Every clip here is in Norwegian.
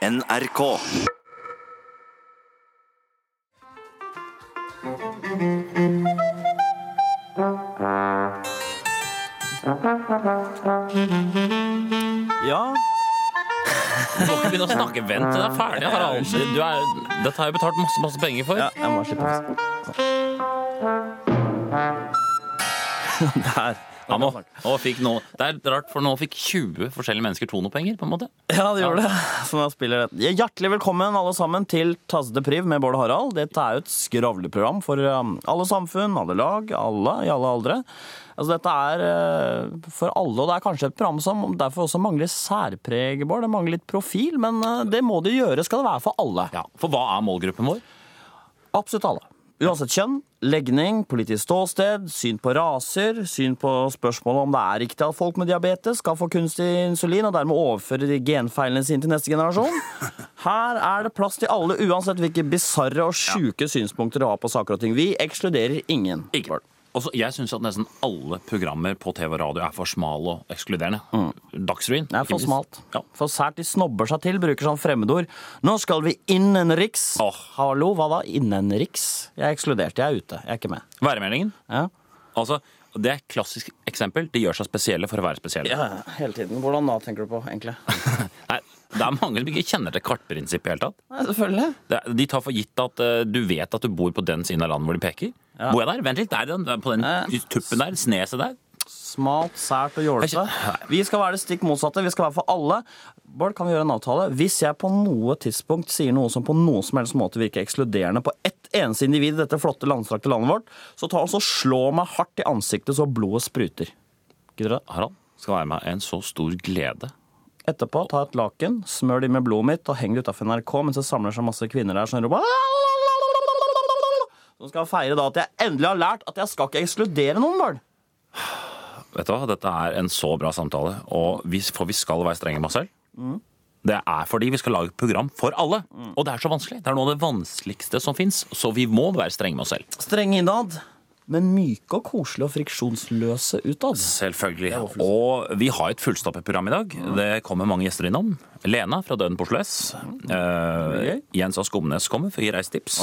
NRK. Ja, Du må ikke begynne å snakke. Vent til det er ferdig, Harald. Du er, dette har jeg betalt masse, masse penger for. ja jeg må slippe Der. Ja, nå, nå fikk nå, det er rart, for nå fikk 20 forskjellige mennesker tonopenger, på en måte. Ja, det gjorde det. Så nå spiller det. Ja, Hjertelig velkommen alle sammen til Tasse de Priv med Bård og Harald. Dette er jo et skravleprogram for um, alle samfunn, alle lag, alle i alle aldre. Altså, dette er uh, for alle, og det er kanskje et program som derfor også mangler særpreg, Bård. Det mangler litt profil, men uh, det må det gjøre, skal det være for alle. Ja, For hva er målgruppen vår? Absolutt alle. Uansett kjønn, legning, politisk ståsted, syn på raser, syn på spørsmålet om det er riktig at folk med diabetes skal få kunstig insulin og dermed overføre de genfeilene sine til neste generasjon. Her er det plass til alle, uansett hvilke bisarre og sjuke synspunkter du har på saker og ting. Vi ekskluderer ingen. Ikke. Også, jeg syns at nesten alle programmer på TV og radio er for smale og ekskluderende. Dagsrevyen. Det er for smalt. Ja. For sært de snobber seg til, bruker sånn fremmedord. Nå skal vi innenriks. Oh. Hallo, hva da? Innenriks? Jeg er ekskludert, jeg er ute. Jeg er ikke med. Værmeldingen. Ja. Altså, det er et klassisk eksempel. De gjør seg spesielle for å være spesielle. Ja, hele tiden. Hvordan da, tenker du på, egentlig? Nei, det er mange som ikke kjenner til kartprinsippet i det hele tatt. Nei, selvfølgelig. Det De tar for gitt at eh, du vet at du bor på den siden av landet hvor de peker. Bor jeg der? Vent litt, der, er den, på den Eh. tuppen der, sneset der. Smalt, sært og jålete. Vi skal være det stikk motsatte. Vi skal være for alle. Bård, kan vi gjøre en avtale? Hvis jeg på noe tidspunkt sier noe som på noen som helst måte virker ekskluderende på ett eneste individ i dette flotte landstrakte landet vårt, så ta oss og slå meg hardt i ansiktet så blodet spruter. Gidder du det? Harald, skal være meg en så stor glede. Etterpå, ta et laken, smør de med blodet mitt og heng det utafor NRK mens det samler seg masse kvinner der som roper Som skal feire da at jeg endelig har lært at jeg skal ikke ekskludere noen, barn. Vet du hva, Dette er en så bra samtale, og vi, for vi skal være strenge med oss selv. Det er fordi vi skal lage et program for alle. Og det er så vanskelig. Det er noe av det vanskeligste som fins. Så vi må være strenge med oss selv. Strenge innad, men myke og koselige og friksjonsløse utad. Selvfølgelig. Og vi har et fullstappet program i dag. Det kommer mange gjester innom. Lena fra Døden på Oslo S. Eh. Jens A. Skomnes kommer for å gi reisetips.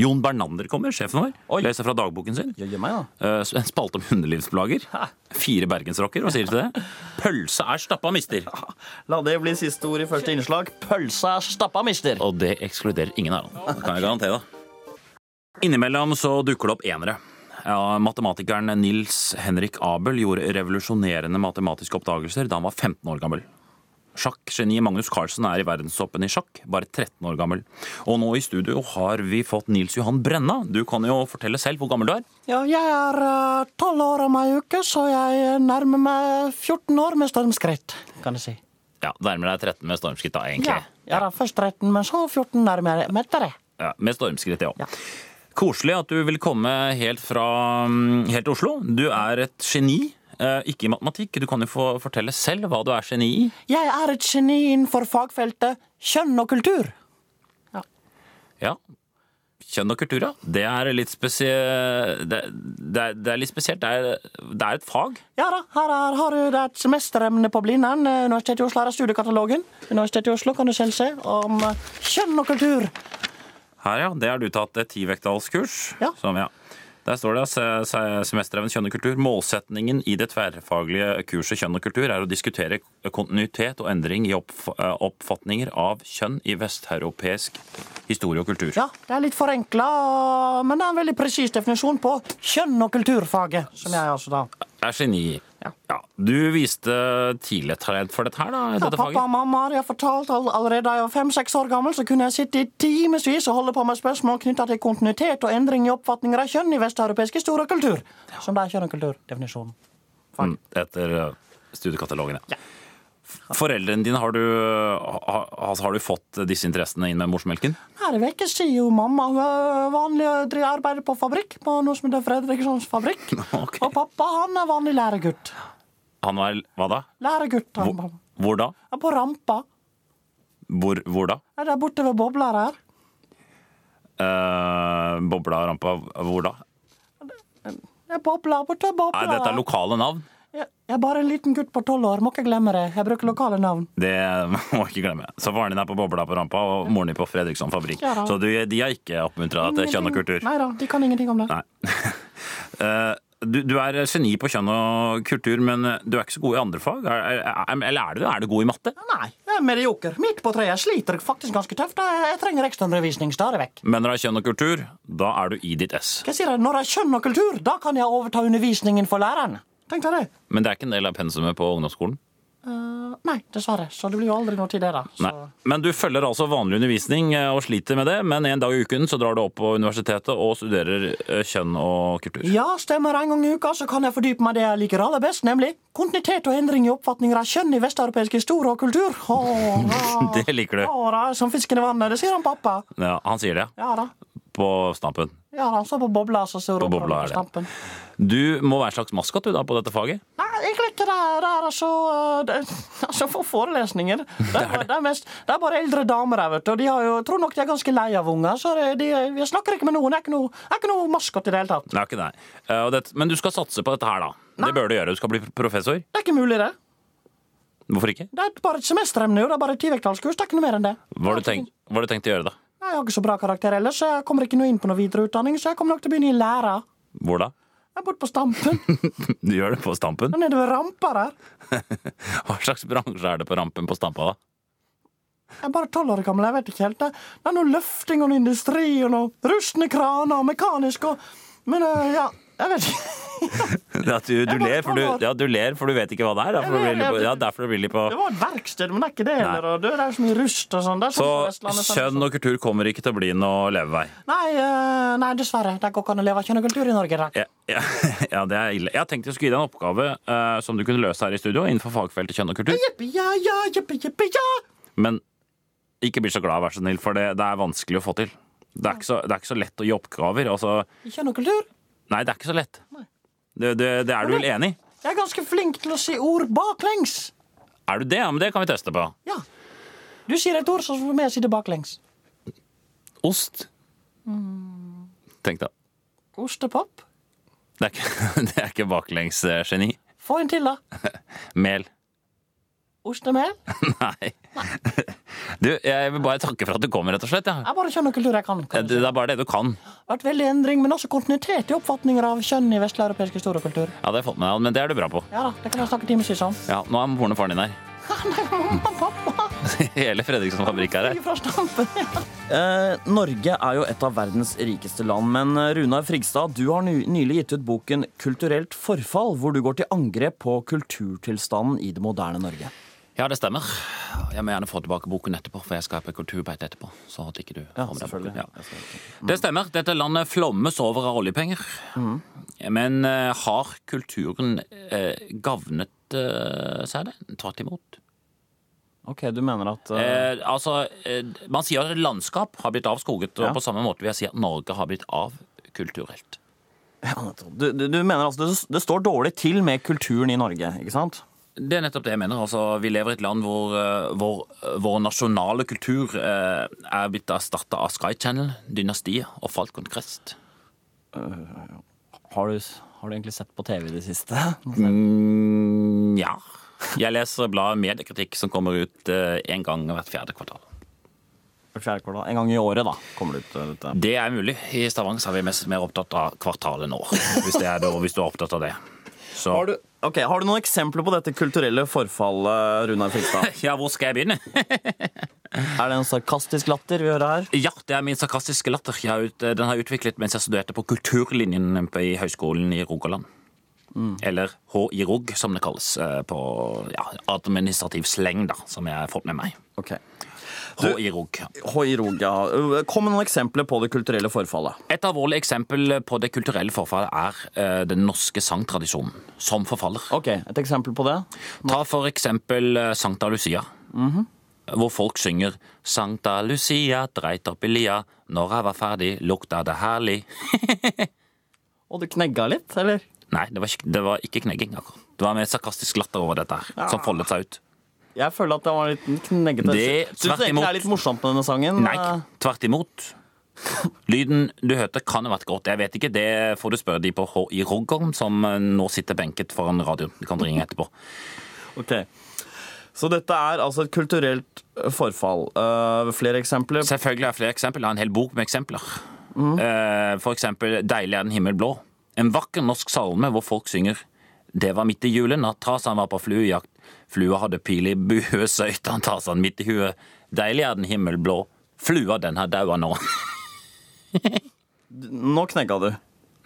Jon Bernander kommer, sjefen vår. Oi. Leser fra dagboken sin. Eh, En spalte om hundelivsplager. Fire bergensrocker, hva sier du til det? Pølse er stappa mister. La det bli siste ord i første innslag. Pølse er stappa, mister. Og det ekskluderer ingen dem. Det kan jeg garantere. Innimellom så dukker det opp enere. Ja, matematikeren Nils Henrik Abel gjorde revolusjonerende matematiske oppdagelser da han var 15 år gammel. Sjakkgeniet Magnus Carlsen er i verdenstoppen i sjakk, bare 13 år gammel. Og nå i studio har vi fått Nils Johan Brenna. Du kan jo fortelle selv hvor gammel du er. Ja, jeg er tolv år om ei uke, så jeg nærmer meg 14 år med stormskritt, kan jeg si. Ja, Nærmer deg 13 med stormskritt, da, egentlig. Ja, jeg er først 13, men så 14 nærmere etter det. Ja, med stormskritt, ja. Ja. Koselig at du vil komme helt fra mm, helt Oslo. Du er et geni, eh, ikke i matematikk. Du kan jo få fortelle selv hva du er geni i. Jeg er et geni innenfor fagfeltet kjønn og kultur. Ja. Kjønn og kultur, ja. Det er litt spesielt det, det, er- det er litt spesielt. Det er, det er et fag. Ja da, her er, har du et semesteremne på Blindern. Eh, Universitetet i Oslo her er studiekatalogen. Universitetet i Oslo kan du selv se om eh, kjønn og kultur. Her, ja. Det har du tatt et tivektalskurs. Ja. Som, ja. Der står det se- se- kjønn og kultur. Målsetningen i det tverrfaglige kurset kjønn og kultur er å diskutere kontinuitet og endring i eh, oppfatninger av kjønn i vesteuropeisk historie og kultur. Ja, det er litt forenkla, men det er en veldig presis definisjon på kjønn og kulturfaget, som jeg altså da er geni. Ja. Du viste tidlig et talent for dette her, da? Ja, dette pappa faget. og mamma har fortalt all, allerede da jeg var fem-seks år gammel, så kunne jeg sitte i timevis og holde på med spørsmål knytta til kontinuitet og endring i oppfatninger av kjønn i vesteuropeisk historie og kultur. Som det er kjønn og kultur-definisjonen. Mm, Etter studiekatalogene. studiekatalogen, ja. Foreldrene dine, har du, altså, har du fått disse interessene inn med morsmelken? Her i vekk sier jo mamma er vanlig å arbeide arbeider på fabrikk, på noe som heter Fredrikssons fabrikk. Okay. Og pappa han er vanlig læregutt. Han var Hva da? Læregutt. Han, Hvor, hvor da? er på rampa. Hvor, hvor da? Er der borte ved bobler her. Uh, bobla rampa Hvor da? Det er Bobla, borte ved Nei, dette er lokale navn. Jeg er bare en liten gutt på tolv år, må ikke glemme det. Jeg bruker lokale navn. Det må ikke glemme. Så faren din er på Bobla på Rampa, og moren din på Fredriksson fabrikk. Ja. Så du, de har ikke oppmuntra deg til kjønn og kultur? Nei da, de kan ingenting om det. Eh, du, du er geni på kjønn og kultur, men du er ikke så god i andre fag? Er, er, eller er du? Er du god i matte? Nei, jeg er medioker. Midt på treet. Jeg sliter faktisk ganske tøft. Jeg jeg trenger ekstraundervisning stadig vekk. Men når det er kjønn og kultur, da er du i ditt ess. Hva sier jeg? Når det er kjønn og kultur, da kan jeg overta undervisningen for læreren. Tenk deg det. Men det er ikke en del av pensumet på ungdomsskolen? Uh, nei, dessverre. Så det blir jo aldri noe til det, da. Så. Men du følger altså vanlig undervisning eh, og sliter med det, men en dag i uken så drar du opp på universitetet og studerer eh, kjønn og kultur. Ja, stemmer. En gang i uka så kan jeg fordype meg det jeg liker aller best, nemlig kontinuitet og endring i oppfatninger av kjønn i vesteuropeisk historie og kultur. Åh. Det liker du. Åh, da, som fisken i vannet. Det sier han pappa. Ja, han sier det, Ja da. På stampen. Ja han står på bobla, så ser På bobla på er stampen. Du må være en slags maskot du da på dette faget? Nei, egentlig ikke det. Det er altså det, Altså, for forelesninger Det er, det er, mest, det er bare eldre damer her, vet du. Og de har jo, tror nok de er ganske lei av unger. Så det, de, jeg snakker ikke med noen. Jeg er ikke noe, jeg er ikke noe maskot i det hele tatt. Det er ikke det. Eh, det. Men du skal satse på dette her, da. Det bør du gjøre. Du skal bli professor. Det er ikke mulig, det. Hvorfor ikke? Det er bare et semesteremne. jo. Det er bare et tivektalskurs. Det er ikke noe mer enn det. Hva har du tenkt, hva har du tenkt å gjøre, da? Jeg har ikke så bra karakter ellers, så jeg kommer ikke noe inn på noe videreutdanning. Så jeg kommer nok til å begynne i læra. Hvor da? Jeg er borte på Stampen. Du gjør det på Stampen? Nede ved rampa der. Hva slags bransje er det på rampen på Stampa, da? Jeg er bare tolv år gammel. jeg vet ikke helt. Det er noe løfting og noe industri og noe rustne kraner og mekanisk og Men øh, ja, jeg vet ikke. Ja, du, du, ler, for du, ja, du ler for du vet ikke hva det er. Derfor Jeg på- ja, derfor blir litt på Det var et verksted, men det er ikke det heller. Det er så mye rust og sånn. Så sånn på Vestlandet, sånn- kjønn og kultur kommer ikke til å bli noe levevei. Nei, øh, nei, dessverre. Det går ikke an å leve av kjønn og kultur i Norge. Da. Ja, ja, ja, det er ille. Jeg tenkte jeg skulle gi deg en oppgave uh, som du kunne løse her i studio innenfor fagfeltet kjønn og kultur. Jippi, ja, ja, jippi, jippi, ja. Men ikke bli så glad, vær så snill, for det, det er vanskelig å få til. Det er, ikke så, det er ikke så lett å gi oppgaver. Altså, Kjønn og kultur. Nei, det er ikke så lett. Det, det, det er du vel enig i? Jeg er ganske flink til å si ord baklengs. Er du det? Ja, men det kan vi teste på. Ja. Du sier et ord, så får vi si det baklengs. Ost. Tenk da. Ostepop. Det er ikke, det er ikke baklengsgeni. Få en til, da. Mel. Ostemel. Nei. Du, jeg vil bare takke for at du kom, rett og slett. Ja. Jeg er bare kjønn og kultur jeg kan. kan Det er bare det du kan. Det vært veldig endring, men også kontinuitet i oppfatninger av kjønn i vesteuropeisk historie og kultur. Ja, det har jeg fått med deg, men det er du bra på. Ja da, det kan jeg snakke timevis om. Ja, Nå er moren og faren din her. Nei, mamma, pappa, Hele Fredriksson fabrikk er her. stampen. Eh, Norge er jo et av verdens rikeste land, men eh, Runar Frigstad, du har nylig gitt ut boken 'Kulturelt forfall', hvor du går til angrep på kulturtilstanden i det moderne Norge. Ja, det stemmer. Jeg må gjerne få tilbake boken etterpå, for jeg skal på kulturbeite etterpå. Så at ikke du Ja, får selvfølgelig. Ja. Jeg. Det stemmer. Dette landet flommes over av oljepenger. Men uh, har kulturen uh, gavnet uh, seg det? Tvert imot. Ok, du mener at eh, altså, man sier at landskap har blitt avskoget, og Ja. på samme måte vil jeg si at Norge har blitt avkulturelt. ja, du, du, du mener altså det, det står dårlig til med kulturen i Norge, ikke sant? Det er nettopp det jeg mener. Altså, vi lever i et land hvor, eh, vår nasjonale kultur eh, er blitt erstatta av Sky Channel, Dynastiet og Falcon Crest. Har du, har du egentlig sett på TV i det siste? Mm, ja. Jeg leser bladet Mediekritikk, som kommer ut én gang hvert fjerde kvartal. Hvert fjerde kvartal. En gang i året, da, kommer det ut eh, dette. Det er mulig. I Stavanger er vi mest mer opptatt av kvartalet nå. Hvis, det er hvis du er opptatt av det. Så Har du, ok, har du noen eksempler på dette kulturelle forfallet, Runar Fikstad? Ja, hvor skal jeg begynne? Er det en sarkastisk latter vi hører her? Ja, det er min sarkastiske latter. Jeg har ut, den har utviklet mens jeg studerte på kulturlinjen i Høgskolen i Rogaland. Eller HI-ROG, som det kalles eh, på ja, administrativ sleng, da, som jeg har fått med meg. Ok. HI-ROG. Ja. Kom med noen eksempler på det kulturelle forfallet. Et alvorlig eksempel på det kulturelle forfallet er eh, den norske sangtradisjonen, som forfaller. Ok, Et eksempel på det? Ta for eksempel eh, Sankta Lucia. Hvor folk synger Sankta Lucia dreit opp i lia, når jeg var ferdig, lukta det herlig. Og du knegga litt, eller? Nei, det var ikke, det var ikke knegging. akkurat. Det var mer sarkastisk latter over dette her, som foldet seg ut. Jeg føler at det var litt kneggete. Syns du egentlig det er litt morsomt med denne sangen? Nei, tvert imot. Lyden du hørte kan ha vært godt. Jeg vet ikke, det får du spørre de på H i Rogholm, som eh, nå sitter benket foran radioen. Du kan ringe etterpå. Ok. Så dette er altså et kulturelt forfall. Uh, flere eksempler? Selvfølgelig er det flere eksempler. Jeg har en hel bok med eksempler. Eh, For eksempel 'Deilig er den himmel blå'. En vakker norsk salme hvor folk synger 'Det var midt i julen at trasan var på fluejakt'. Flua hadde pil i bue, søyt han Tarzan midt i huet. 'Deilig er den himmelblå. Flua den har daua nå. Nå knegga du.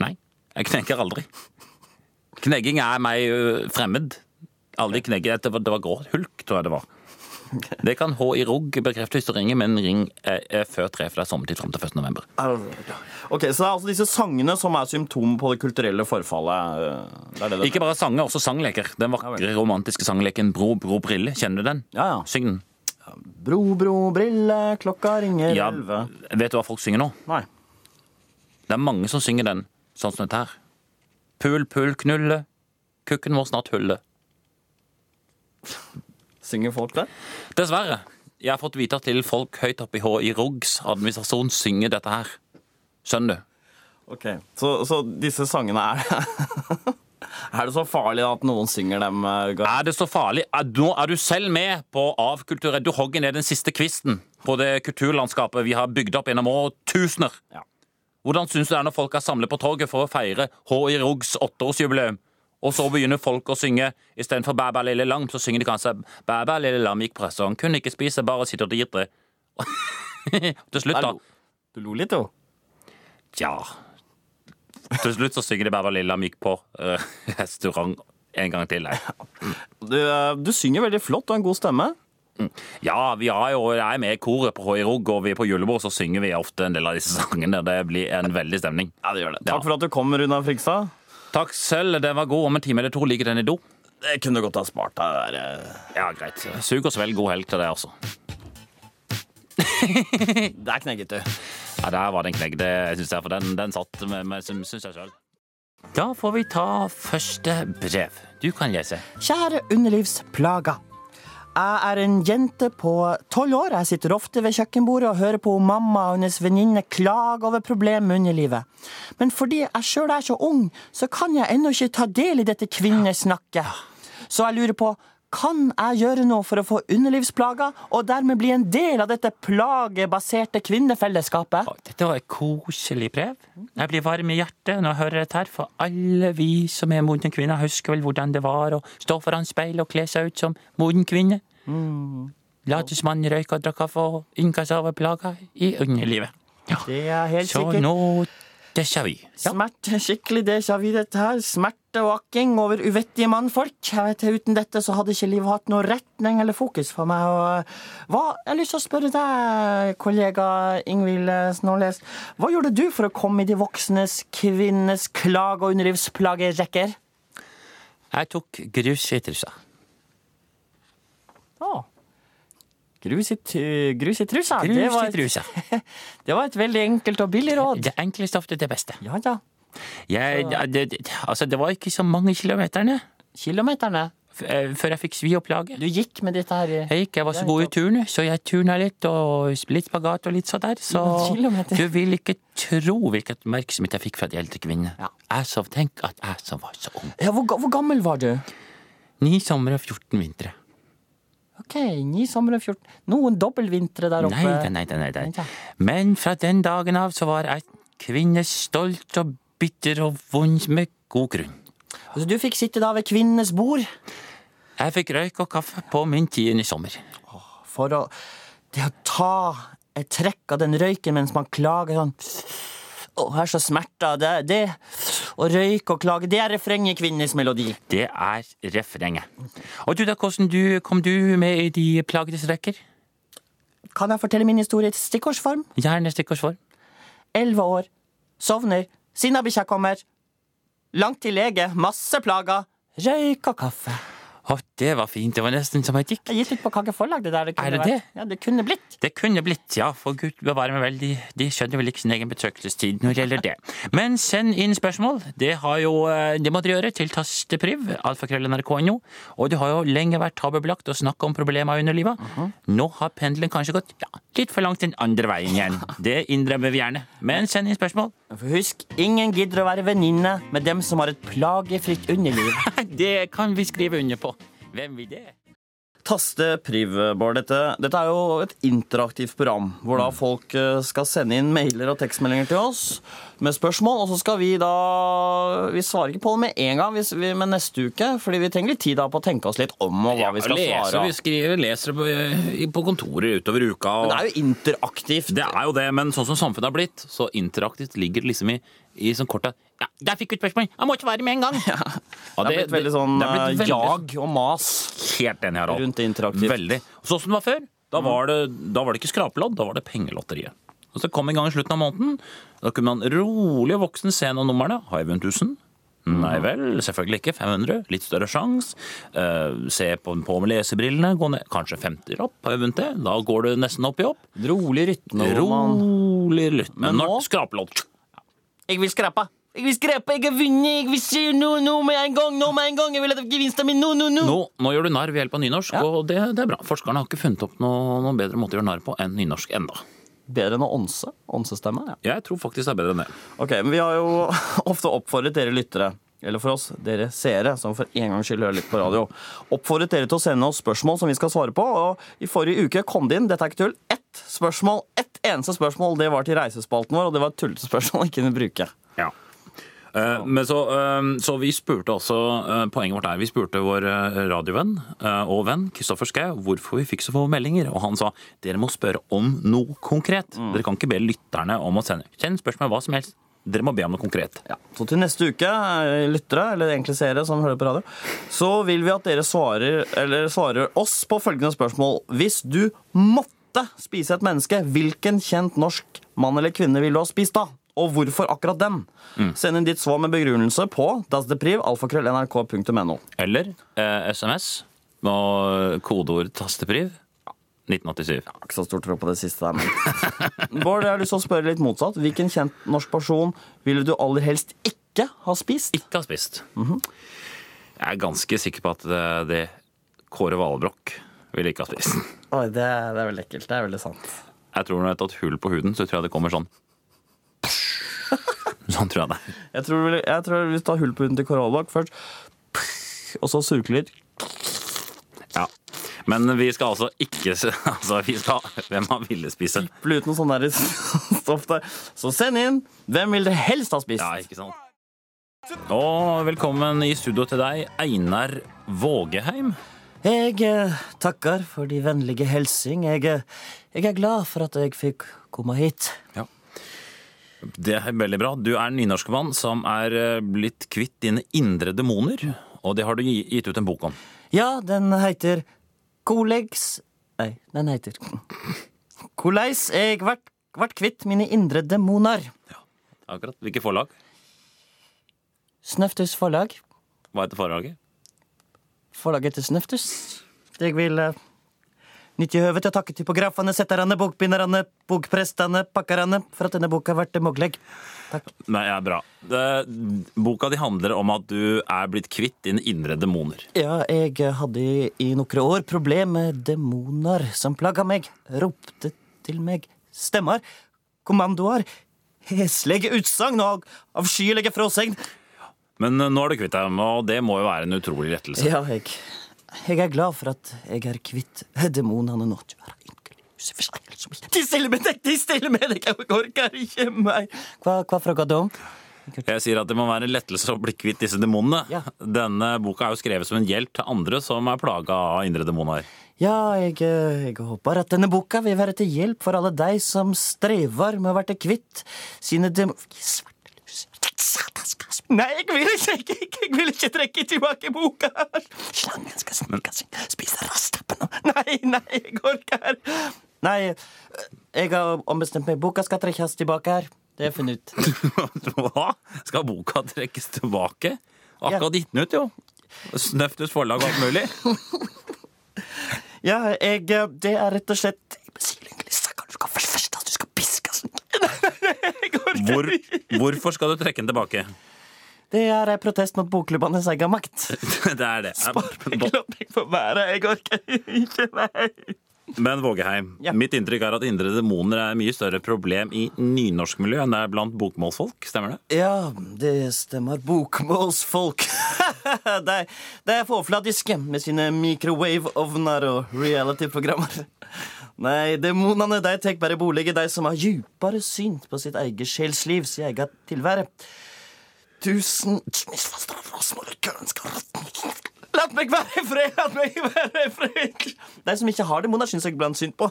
Nei, jeg knegger aldri. Knegging er meg fremmed. Aldri knegget. Det var, det var grå hulk, tror jeg det var. Det kan H i ROG bekrefte hvis du ringer, men ring eh, eh, før tre, for det er sommertid fram til 1. november. Ok, Så det er altså disse sangene som er symptom på det kulturelle forfallet? Det er det det Ikke bare sanger, også sangleker. Den vakre romantiske sangleken Bro, bro, brille. Kjenner du den? Ja, ja. Syng den. Bro, bro, brille, klokka ringer Ja, elleve. vet du hva folk synger nå? Nei. Det er mange som synger den sånn som dette her. Pul, pul, knulle. Kukken vår snart hulle. Synger folk det? Dessverre. Jeg har fått vite at til folk høyt oppe i H i ROGs administrasjon synger dette her. Skjønner du? Ok, Så, så disse sangene er Er det så farlig at noen synger dem? uh, Gar- Er det så farlig? Er, nå er du selv med på avkulturell. Du hogger ned den siste kvisten på det kulturlandskapet vi har bygd opp gjennom årtusener. Ja. Hvordan syns du det er når folk er samlet på torget for å feire H.I. i ROGs åtteårsjubileum? Og så begynner folk å synge istedenfor Bæ, bæ, lille lam, så synger de kanskje Bæ, bæ, lille lam gikk på restaurant, kunne ikke spise, bare sitte og drite. Til slutt, da. Du lo litt, jo. Ja. Til slutt så synger de Bæ, bæ, lille lam gikk på uh, restaurant en gang til. Nei. Du, uh, du synger veldig flott og har en god stemme. Ja, vi er jo jeg er med i koret på H Rugg, og vi er på julebord, så synger vi ofte en del av disse sangene. Det blir en veldig stemning. Ja, det gjør det. Ja. Takk for at du kom, Runa Frigstad. Takk selv, den var god. Om en time eller to ligger den i do. Det kunne du godt ha spart deg. der, uh. Ja, greit. Sug og svelg, god helg til deg også. Der knegget du. Ja, der var det en knegg, det syns jeg, for den, den satt med, med syns jeg sjøl. Da får vi ta første brev. Du kan lese. Kjære underlivsplaga. Jeg er en jente på tolv år. Jeg sitter ofte ved kjøkkenbordet og hører på mamma og hennes venninne klage over problemer med underlivet. Men fordi jeg sjøl er så ung, så kan jeg ennå ikke ta del i dette kvinnesnakket. Så jeg lurer på, kan jeg gjøre noe for å få underlivsplager, og dermed bli en del av dette plagebaserte kvinnefellesskapet? Dette var et koselig brev. Jeg blir varm i hjertet når jeg hører dette her, for alle vi som er modne kvinner, husker vel hvordan det var å stå foran speilet og kle seg ut som moden kvinne. Late som man røyka og drakk kaffe og innkassa over plager i underlivet. Ja. Det er helt Så sikkert. nå déjà vu. Ja. Smerte, skikkelig déjà vu dette her. Smerte og akking over uvettige mannfolk. Jeg vet, Uten dette så hadde ikke livet hatt noe retning eller fokus for meg. Og, hva, jeg har lyst til å spørre deg, kollega Ingvild Snåles. Hva gjorde du for å komme i de voksnes kvinnes klage- og underlivsplagerekker? Jeg tok grus i trusa. Å. Grus i, grus i trusa. det, Grus var i trusa. det var et veldig enkelt og billig råd. Det enkleste ofte det beste. Ja ja. Jeg, ja, det, det- altså, det var ikke så mange kilometerne Kilometerne. eh, før jeg fikk svi og plage. Du gikk med dette her Jeg gikk, jeg var så god i turene, så jeg turna litt, og litt spagat og litt sånn der. Så du vil ikke tro hvilken oppmerksomhet jeg fikk fra de eldre kvinnene. Ja. Jeg som, tenk at jeg som var så ung. Ja, hvor, hvor gammel var du? Ni somre og 14 vintre. Ok, ni sommer og 14 Noen dobbeltvintre der oppe? Nei, nei, nei, nei. Nei, Men fra den dagen av så var jeg kvinne stolt og bitter og vond med god grunn. Altså, du fikk sitte da ved kvinnenes bord Jeg fikk røyk og kaffe på min tiende sommer. for å Det å ta et trekk av den røyken mens man klager sånn Å, jeg er så smerta. Det, det Å røyke og klage, det er refrenget i kvinnenes melodi. Det er refrenget. Og du da, hvordan du, kom du med i de plagdes rekker? Kan jeg fortelle min historie i stikkordsform? Gjerne stikkordsform. Elleve år. Sovner. Sinnabikkja kommer. Langt til lege. Masse plager. Røyk og kaffe. Og Det var fint. Det var nesten som jeg gikk. Jeg gitt litt på kakeforlag, det der. Det kunne, Er det vært- det? Ja, det kunne blitt. Det kunne blitt, ja, for gud bevare meg vel, de, de skjønner vel ikke sin egen besøkelsestid når det gjelder det. Men send inn spørsmål. Det har jo, eh, det må dere gjøre til tastepriv, alfakrøll.nrk.no. Og det har jo lenge vært tabubelagt å snakke om problemer under livet. Nå har pendelen kanskje gått ja, litt for langt den andre veien igjen. Det innrømmer vi gjerne. Men send inn spørsmål. For husk, ingen gidder å være venninne med dem som har et plagefritt underliv. Det kan vi skrive under på. Hvem vil det? Taste priv, Bård. Dette, dette er jo et interaktivt program hvor da folk eh, skal sende inn mailer og tekstmeldinger til oss med spørsmål, og så skal vi da Vi svarer ikke på det med en gang, hvis vi, men neste uke, fordi vi trenger litt tid da på å tenke oss litt om og hva vi skal leser, svare. Vi skriver, leser på, på kontoret utover uka. Og... Men det er jo interaktivt. Det er jo det, men sånn som samfunnet har blitt, så interaktivt ligger det liksom i, i sånn korta Ja, der fikk vi et spørsmål! Jeg må ikke være med en gang! Ja, Det er blitt veldig sånn blitt eh, veldig- jag og mas. Helt enig, Harald. Rundt interaktivt. Veldig. Sånn som det var før. Da var det, da var det ikke skrapelodd, da var det pengelotteriet. Og så kom en gang i slutten av måneden. Da kunne man rolig og voksen se noen numrene. Har jeg vunnet 1000? Nei vel, selvfølgelig ikke. 500. Litt større sjanse. se på, på med lesebrillene. Gå ned. Kanskje 50 opp. Har jeg vunnet det? Da går du nesten opp i opp. Rolig rytme. Rolig rytme. Men nå skrapelodd. Jeg vil skrape. Jeg vil skrape, jeg har vunnet, jeg vil si nå, nå med en gang, nå med en gang. Jeg vil ha gevinsten min nå, nå, nå. Nå, nå gjør du narr ved hjelp av nynorsk, Ja. og det, det er bra. Forskerne har ikke funnet opp noe, noen bedre måte å gjøre narr på enn nynorsk enda. Bedre enn å onse? Onsestemme? ja. Jeg tror faktisk det er bedre enn det. Ok, men Vi har jo ofte oppfordret dere lyttere, eller for oss, dere seere, som for en gangs skyld hører litt på radio, oppfordret dere til å sende oss spørsmål som vi skal svare på. Og I forrige uke kom det inn dette er ikke tull, ett spørsmål, ett eneste spørsmål. Det var til reisespalten vår, og det var et tullete spørsmål jeg kunne bruke. Ja. Eh, Men så, eh, så vi spurte også eh, Poenget vårt er vi spurte vår radiovenn og venn Kristoffer Schou hvorfor vi fikk så få meldinger. Og han sa dere må spørre om noe konkret. Dere kan ikke be lytterne om å sende Kjenn spørsmål hva som helst. Dere må be om noe konkret. Ja. Så til neste uke, eh, lyttere, eller egentlig seere som hører på radio, så vil vi at dere svarer, eller svarer oss på følgende spørsmål. Hvis du måtte spise et menneske, hvilken kjent norsk mann eller kvinne ville du ha spist da? Og hvorfor akkurat den? Send inn ditt svar med begrunnelse på dasdepriv.nrk.no. Eller eh, SMS med kodeord tastepriv 1987. Ikke så stor tro på det siste der, men Bård, jeg har lyst til å spørre litt motsatt. Hvilken kjent norsk person ville du aller helst ikke ha spist? Ikke ha spist. Jeg er ganske sikker på at det, det Kåre Valbrokk ville ikke ha spist. Oi, det, det er veldig ekkelt. Det er veldig sant. Jeg tror når jeg har tatt hull på huden, så tror jeg det kommer sånn. Sånn tror jeg det. Jeg tror, jeg tror vi tar hull på huden til Korallbakk først. Og så surkler. Men vi skal altså ikke altså vi skal, Hvem han ville spise. Ble noe sånn der stoff der. Så send inn. Hvem vil dere helst ha spist? Ja, ikke sant? Og velkommen i studio til deg, Einar Vågeheim. Jeg eh, takker for de vennlige hilsing. Jeg, eh, jeg er glad for at jeg fikk komme hit. Ja. Det er veldig bra. Du er en nynorskmann som er eh, blitt kvitt dine indre demoner. Og det har du gitt ut en bok om. Ja, den heter Kolegs Nei, den heter Koleis jeg vart, vart kvitt mine indre demoner. Akkurat. Hvilket forlag? Snøftus forlag. Hva heter forlaget? Forlaget til Snøftus. Jeg vil uh, nytte høvet til å takke typografene, setterne, bokbinderne, bokprestene, pakkerne for at denne boka ble mulig. Takk. Nei, ja, bra. Boka di handler om at du er blitt kvitt dine indre demoner. Ja, jeg hadde i, noen år problem med demoner som plaga meg. Ropte til meg stemmer, kommandoer, heslige utsagn og avskyelige fråsegn. Men eh, nå er du kvitt dem, og det må jo være en utrolig lettelse. Ja, jeg, jeg er glad for at jeg er kvitt demonene nå. Du er uforståelig som ikke De stiller med deg, de stiller med deg, jeg orker ikke mer. Hva, hva fråga du om? Jeg sier at det må være en lettelse å bli kvitt disse demonene. Ja. Denne boka er jo skrevet som en hjelp til andre som er plaga av indre demoner. Ja, jeg, eh, jeg håper at denne boka vil være til hjelp for alle de som strever med å bli kvitt sine dem... Nei, jeg vil ikke, jeg, jeg vil ikke trekke tilbake boka! Slangen skal snike seg, spise rastappen og Nei, nei, jeg orker Nei, jeg har ombestemt meg. Boka skal trekkes tilbake her. Det er funnet ut. Hva? Skal boka trekkes tilbake? Akkurat gitt den ut, jo. Snøftus forlag og alt mulig. Ja, jeg Det er rett og slett Silenglista, kan du skal først Hvor, hvorfor skal du trekke den tilbake? Det er en protest mot bokklubbenes egen makt. Det er det. La meg få være. Jeg orker ikke mer. Men Vågeheim, Ja. mitt inntrykk er at indre demoner er et mye større problem i nynorskmiljøet enn det er blant bokmålsfolk. Stemmer det? Ja, det stemmer. Bokmålsfolk. de, de er for overfladiske med sine microwave-ovner og reality-programmer. Nei, demonene de tar bare bolig i de som har djupere syn på sitt eget sjelsliv, sin egen tilvære. Tusen La meg være i fred! La meg være i fred! De som ikke har demoner, syns jeg blant synd på.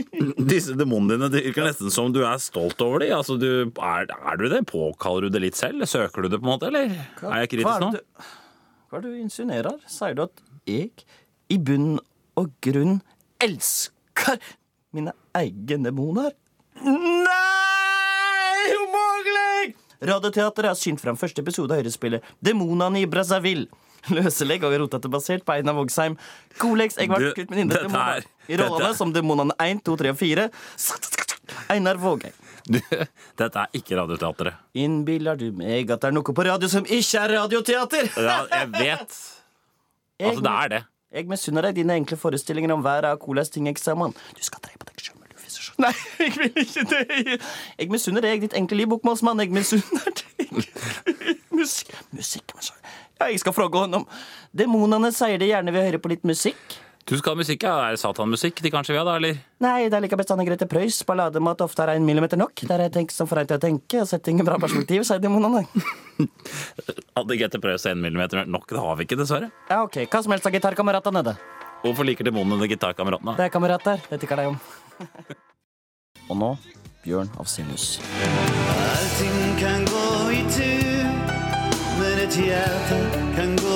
Disse demonene dine det virker nesten som du er stolt over dem. Altså, du, er, er du det? Påkaller du det litt selv? Søker du det, på en måte? Eller er jeg kritisk nå? Hva er det du, hva du insinuerer? Sier du at jeg i bunn og grunn elsker mine egne demoner? Nei! Umulig! Radioteateret har synt fram første episode av Høyrespillet Demonene i Brazzaville. Løselegg og rotete basert på Einar Vågsheim. Kolex Egvard var Kutt min indre demoner. er- I rollene som demonene 1, 2, 3 og 4. Einar Vågheim. Du, dette er ikke Radioteatret. Innbiller du meg at det er noe på radio som ikke er radioteater? Ja, jeg vet. Altså, det er det. Jeg misunner deg dine enkle forestillinger om været av hvordan ting er sammen. Du skal drepe deg sjøl. Nei, jeg vil ikke det. Jeg misunner deg ditt enkle liv, bokmålsmann. Jeg misunner deg Musikk, musikk men så- Ja, jeg skal fråge honom. Demonene sier de gjerne vil høre på litt musikk. Du skal ha musikk, ja. Er det satanmusikk de kanskje vil ha, da, eller? Nei, det er like bestandig Grete Preus. Ballade om at ofte er en millimeter nok. Der jeg tenker som får deg til å tenke og setter ingen bra perspektiv, sier demonene. Hadde Grete Preus en millimeter nok? Det har vi ikke, dessverre. Ja, ok. Hva som helst av gitarkameratene nede. Hvorfor liker demonene gitarkameratene? Det er kamerater. Det tykker de om. og nå Bjørn Afsenius. Allting kan gå i tur, men et hjerte kan gå.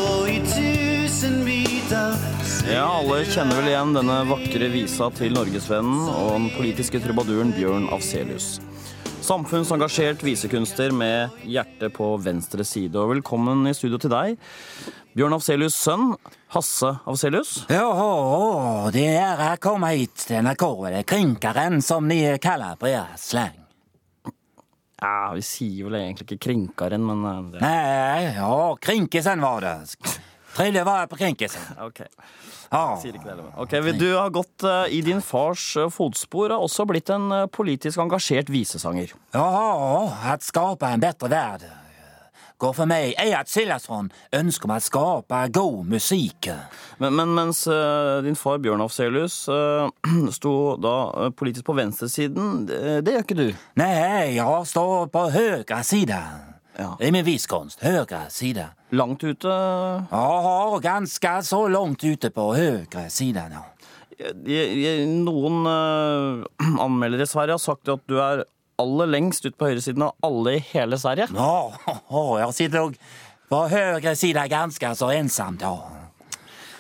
Ja, alle kjenner vel igjen denne vakre visa til norgesvennen og den politiske trubaduren Bjørn Afselius. Samfunnsengasjert visekunster med hjertet på venstre side. Og velkommen i studio til deg, Bjørn Afselius' sønn, Hasse Afselius. Jaha, det er jeg komma hit til NRK, eller krinkaren som ni kaller på er slang. Ja, vi sier vel egentlig ikke krinkeren, men eh, det. Nei, ja, krinkisen var det. Trevligt var på krinkisen. Ok, Ja. sier ikke det heller. Ok, vi- Du har gått eh, i din fars eh, fotspor og også blitt en eh, politisk engasjert visesanger. Ja, att skapa en bättre värld går för mig är att skiljas från önskan om att skapa god musik. Men, men mens eh, din far Bjørn Afselius eh, sto da eh, politisk på venstresiden, det, det gjør ikke du. Nej, jag står på högra sidan. Ja. er min viskonst, Høyre side. Langt ute. Ja, ganske så langt ute på høyre side. Ja. Jeg- jeg- Noen uh, anmeldere i Sverige har sagt at du er aller lengst ut på høyresiden av alle i hele Sverige. Ja, jeg sitter nog på høyre side ganske så ensomt, Ja.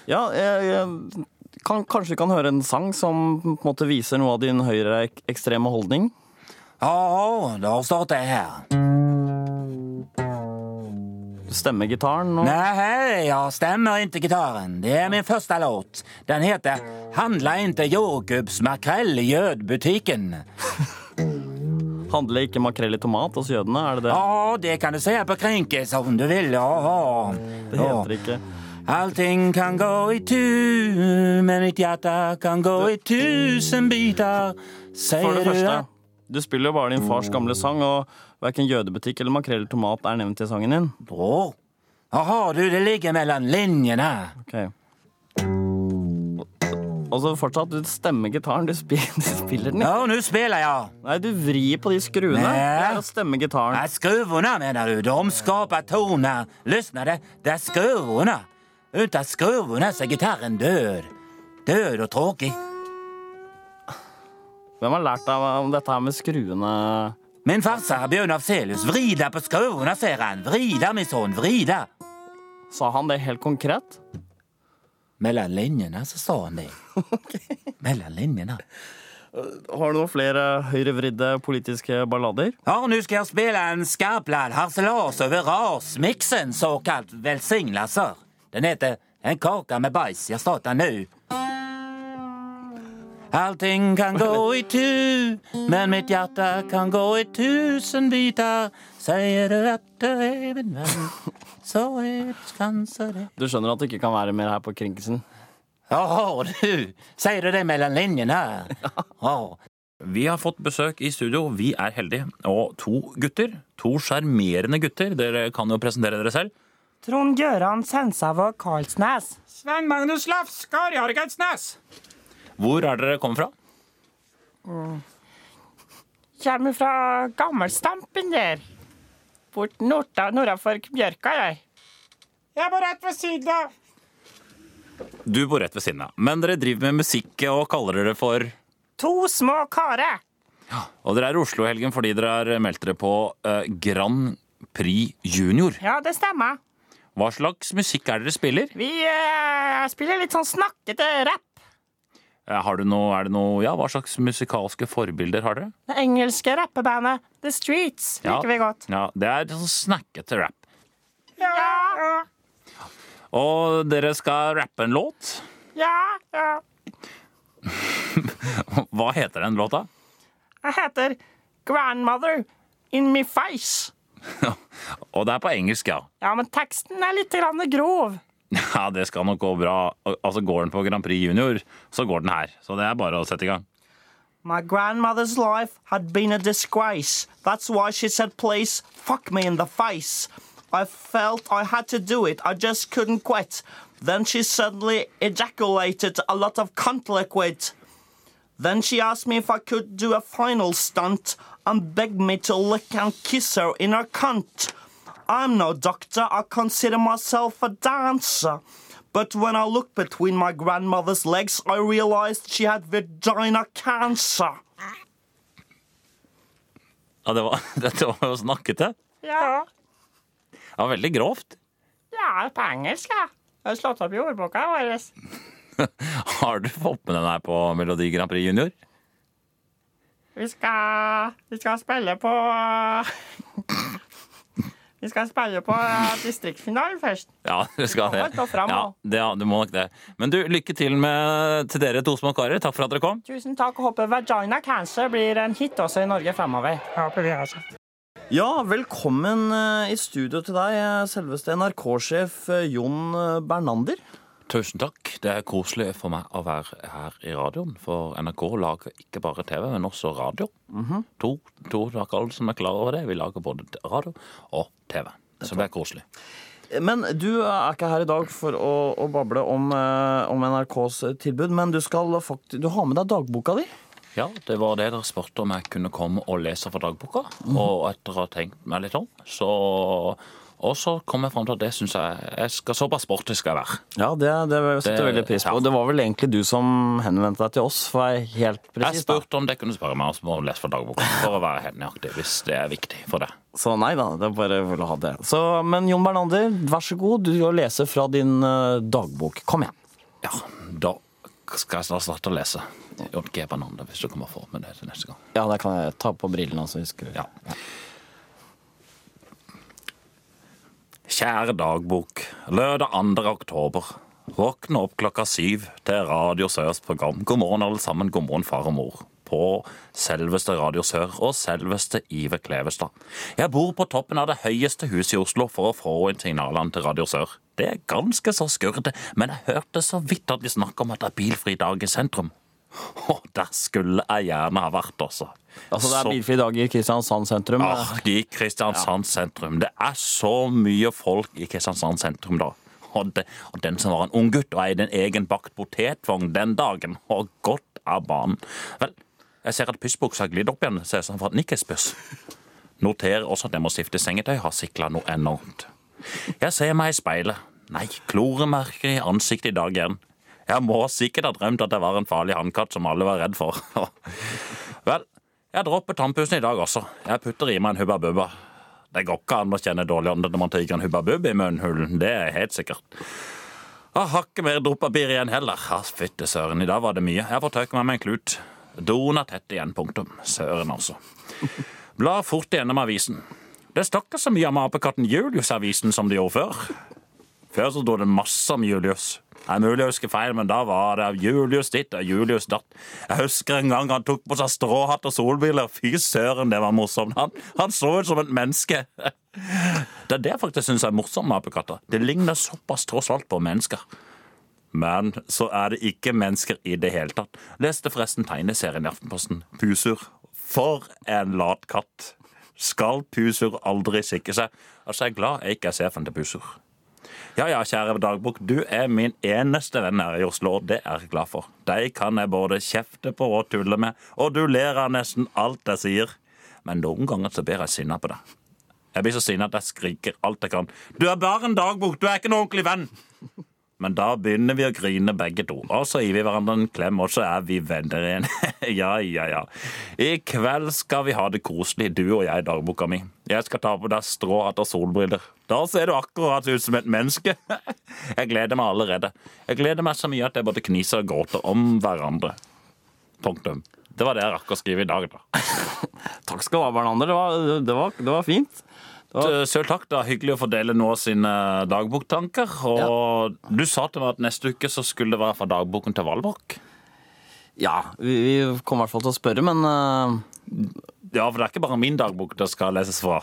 Ja, jeg, jeg, kan, Kanskje vi kan høre en sang som på en måte viser noe av din høyreekstreme holdning? Ja, da starter jeg startar jag gitaren nå? Nei, jeg stemmer ikke gitaren. Det er min første låt. Den heter Handla inte jordgubbs makrell i jødbutikken'. Handler ikke makrell i tomat hos jødene? Er det det? Ja, det kan du se på Krinkes om du vil. Ja, Det heter ikke. Allting kan gå i tu, men mitt hjerte kan gå i tusen biter, sier du. For det første, du spiller jo bare din fars gamle sang, og verken jødebutikk eller makrell i tomat er nevnt i sangen din. Bror. Hva har du, det ligger mellom linjene. Ok. Og så fortsatt, du stemmer gitaren, du spiller, du spiller den ikke. Ja, nå spiller jeg. Nei, du vrir på de skruene. Nei. Det er å stemme gitaren. Nei, skruene, mener du? De skaper toner. Lysner det, det er skruvorna. Uten skruene så er gitarren død. Død og tråkig. Hvem har lært deg om dette her med skruene? Min farsa, Björn Afzelius, vrida på skruvene, ser han. Vrida, min sønn, vrida. Sa han det helt konkret? Mellan linjene så sa han det. Mellan linjene. Har du noen flere høyrevridde politiske ballader? Ja, nå skal jeg spille en skarpladd harselas over rasmiksen, såkalt velsignelser. Den heter En kaka med bajs. Jeg starter nå. Allting kan gå i tu, men mitt hjerte kan gå i tusen biter. Sier du at du er min venn, så er det kanskje det Du skjønner at det ikke kan være mer her på Krenkesen? Åh, du. Sier du det mellom linjene her? Vi har fått besøk i studio. Vi er heldige. Og to gutter. To sjarmerende gutter. Dere kan jo presentere dere selv. Trond-Gøran Sensavåg Karlsnes. Svein Magnus Lafskar Jargeidsnes. Hvor er dere kommet fra? Kommer fra Gammelstampen der. Bort norda, nordafor Bjørka, jeg. Jeg bor rett ved siden av. Du bor rett ved siden av. Men dere driver med musikk og kaller dere for To små karer. Og dere er i Oslo i helgen fordi dere har meldt dere på eh, Grand Prix Junior. Ja, det stemmer. Hva slags musikk er det dere spiller? Vi eh, spiller litt sånn snakkete rapp. Eh, Har du noe, er det noe, ja, Hva slags musikalske forbilder har dere? Det engelske rappebandet The Streets Ja. liker vi godt. Ja, Det er sånn snakkete rap. Ja, ja, Og dere skal rappe en låt. ja. ja. Hva heter den låta? Den heter Grandmother in me face. Og det er på engelsk, ja. Ja, men teksten er litt grann grov. Ja, Det skal nok gå bra. Altså Går den på Grand Prix Junior, så går den her. Så det er bare å sette i gang. My grandmother's life had been a disgrace. That's why she said, please, fuck me in the face. I felt I had to do it. I just couldn't quit. Then she suddenly ejaculated a lot of cunt liquid. Then she asked me if I could do a final stunt and begged me to lick and kiss her in her cunt. I'm no doctor, I consider myself a dancer. But when I looked between my grandmother's legs, I realized she had vagina cancer. Ja, det var, Dette var jo snakkete. Ja, Det var veldig grovt. ja på engelsk, ja. Jeg har slått opp i ordboka vår. Har du fått med den her på Melodi Grand Prix Junior? Vi skal, vi skal spille på Vi skal spille på distriktsfinalen først. Ja, det skal det. Ja, det, du må nok det. Men du, lykke til med, til dere to små karer. Takk for at dere kom. Tusen takk, og håper Vagina Cancer blir en hit også i Norge fremover. Håper vi altså. Ja, velkommen eh, i studio til deg, eh, selveste NRK-sjef eh, Jon eh, Bernander. Tusen takk. Det er koselig for meg å være her i radioen. For NRK lager ikke bare TV, men også radio. To, to takk alle som er klar over det. Vi lager både radio og TV. Så det er koselig. Men du er ikke her i dag for å, å bable om, eh, om NRKs tilbud, men du skal du har med deg dagboka di. Ja, det var det dere spurte om jeg kunne komme og lese fra dagboka. Og etter å ha tenkt meg litt om, så Og så kom jeg fram til at det syns jeg jeg skal Såpass sporty skal jeg være. Ja, det, det setter veldig pris på. ja. Det var vel egentlig du som henvendte deg til oss, for Jeg helt helt Jeg spurte om det kunne spørre meg om å lese fra dagboka. For å være helt nøyaktig, hvis det er viktig for deg. Så nei da, det er bare å ha det. Så, men Jon Bernander, vær så god, du skal lese fra din eh, dagbok. Kom igjen. Ja, da skal jeg snart starte å lese. G. Bernander, hvis du kommer få med det til neste gang. Ja, da kan jeg ta på brillene, så husker du. Ja. Kjære dagbok. Lørdag 2. oktober. Våkne opp klokka syv til Radio Sørs program. God morgen, alle sammen. God morgen, far og mor. På selveste Radio Sør og selveste Ive Klevestad. Jeg bor på toppen av det høyeste huset i Oslo for å få inn signalene til Radio Sør. Det er ganske så skurrete, men jeg hørte så vidt at de snakka om at det er bilfri dag i sentrum. Å, der skulle jeg gjerne ha vært, altså. Altså, det er Så- bilfri dag i Kristiansand sentrum. Ja, I Kristiansand sentrum. Det er så mye folk i Kristiansand sentrum da. Og, det, og den som var en ung gutt og eide en egen bakt potetvogn den dagen, og godt av banen. Vel, jeg ser at pysbuksa har glidd opp igjen, ser ut som ikke er spøss. Noterer også at jeg må skifte sengetøy, har sikla noe enormt. Jeg ser meg i speilet. Nei, kloremerker i ansiktet i dag igjen. Jeg må sikkert ha drømt at det var en farlig hannkatt som alle var redd for. Vel, jeg dropper tannpussen i dag også. Jeg putter i meg en Hubba Bubba. Det går ikke an å kjenne dårlig ånde når man tar en Hubba Bubba i munnhulen. Det er helt sikkert. Jeg har ikke mer dopapir igjen heller. Ja, Fytte søren, i dag var det mye. Jeg får tørke meg med en klut. Doen er tett igjen, punktum. Søren, altså. Blar fort igjennom avisen. Det står ikke så mye om apekatten Julius-avisen som det gjorde før. Før så dro det masse om Julius. Det er mulig jeg husker feil, men da var det Julius ditt og Julius datt. Jeg husker en gang han tok på seg stråhatt og solbriller. Fy søren, det var morsomt. Han, han så ut som et menneske. Det er det jeg faktisk syns er morsomt med apekatter. Det ligner såpass tross alt på mennesker. Men så er det ikke mennesker i det hele tatt. Leste forresten tegneserien i Aftenposten. Pusur. For en lat katt. Skal Pusur aldri sikre seg? Altså, jeg er glad jeg ikke er sjefen til Pusur. Ja ja, kjære dagbok, du er min eneste venn her i Oslo, og det er jeg glad for. De kan jeg både kjefte på og tulle med, og du ler av nesten alt jeg sier. Men noen ganger så blir jeg sinna på deg. Jeg blir så sinna at jeg skriker alt jeg kan. Du er bare en dagbok, du er ikke noen ordentlig venn. Men da begynner vi å grine begge to, og så gir vi hverandre en klem, og så er vi venner igjen. ja, ja, ja. I kveld skal vi ha det koselig, du og jeg, dagboka mi. Jeg skal ta på deg stråhatt og solbriller. Da ser du akkurat ut som et menneske. jeg gleder meg allerede. Jeg gleder meg så mye at jeg både kniser og gråter om hverandre. Punktum. Det var det jeg rakk å skrive i dag, da. Takk skal du ha, Bernander. Det var, det var, det var fint. Selv takk. Det er hyggelig å få dele av sine dagboktanker. Og du sa til meg at neste uke så skulle det være fra dagboken til Valborg. Ja, vi, vi kommer i hvert fall til å spørre, men uh... Ja, for det er ikke bare min dagbok det skal leses fra.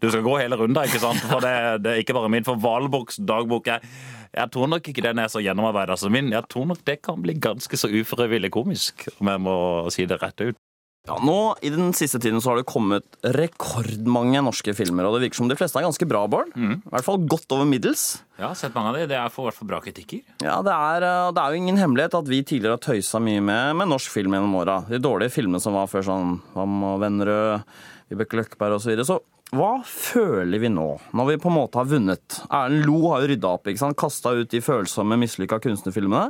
Du skal gå hele runda, ikke sant? For det, det er ikke bare min. For Valborgs dagbok er Jeg tror nok ikke den er så gjennomarbeida som min. Jeg tror nok det kan bli ganske så ufrivillig komisk, om jeg må si det rett ut. Ja, nå i den siste tiden så har det kommet rekordmange norske filmer, og det virker som de fleste er ganske bra, Bård. I hvert fall godt over middels. Jeg har sett mange av de. Det er for hvert fall bra kritikker. Ja, det er, eh, det er jo ingen hemmelighet at vi tidligere har tøysa mye med, med norsk film gjennom åra. De dårlige filmene som var før sånn Vam og Vennerød, Vibeke Løkkeberg osv. Så, videre. så hva føler vi nå, når vi på en måte har vunnet? Erlend Lo har jo rydda opp, ikke sant? kasta ut de følsomme, mislykka kunstnerfilmene.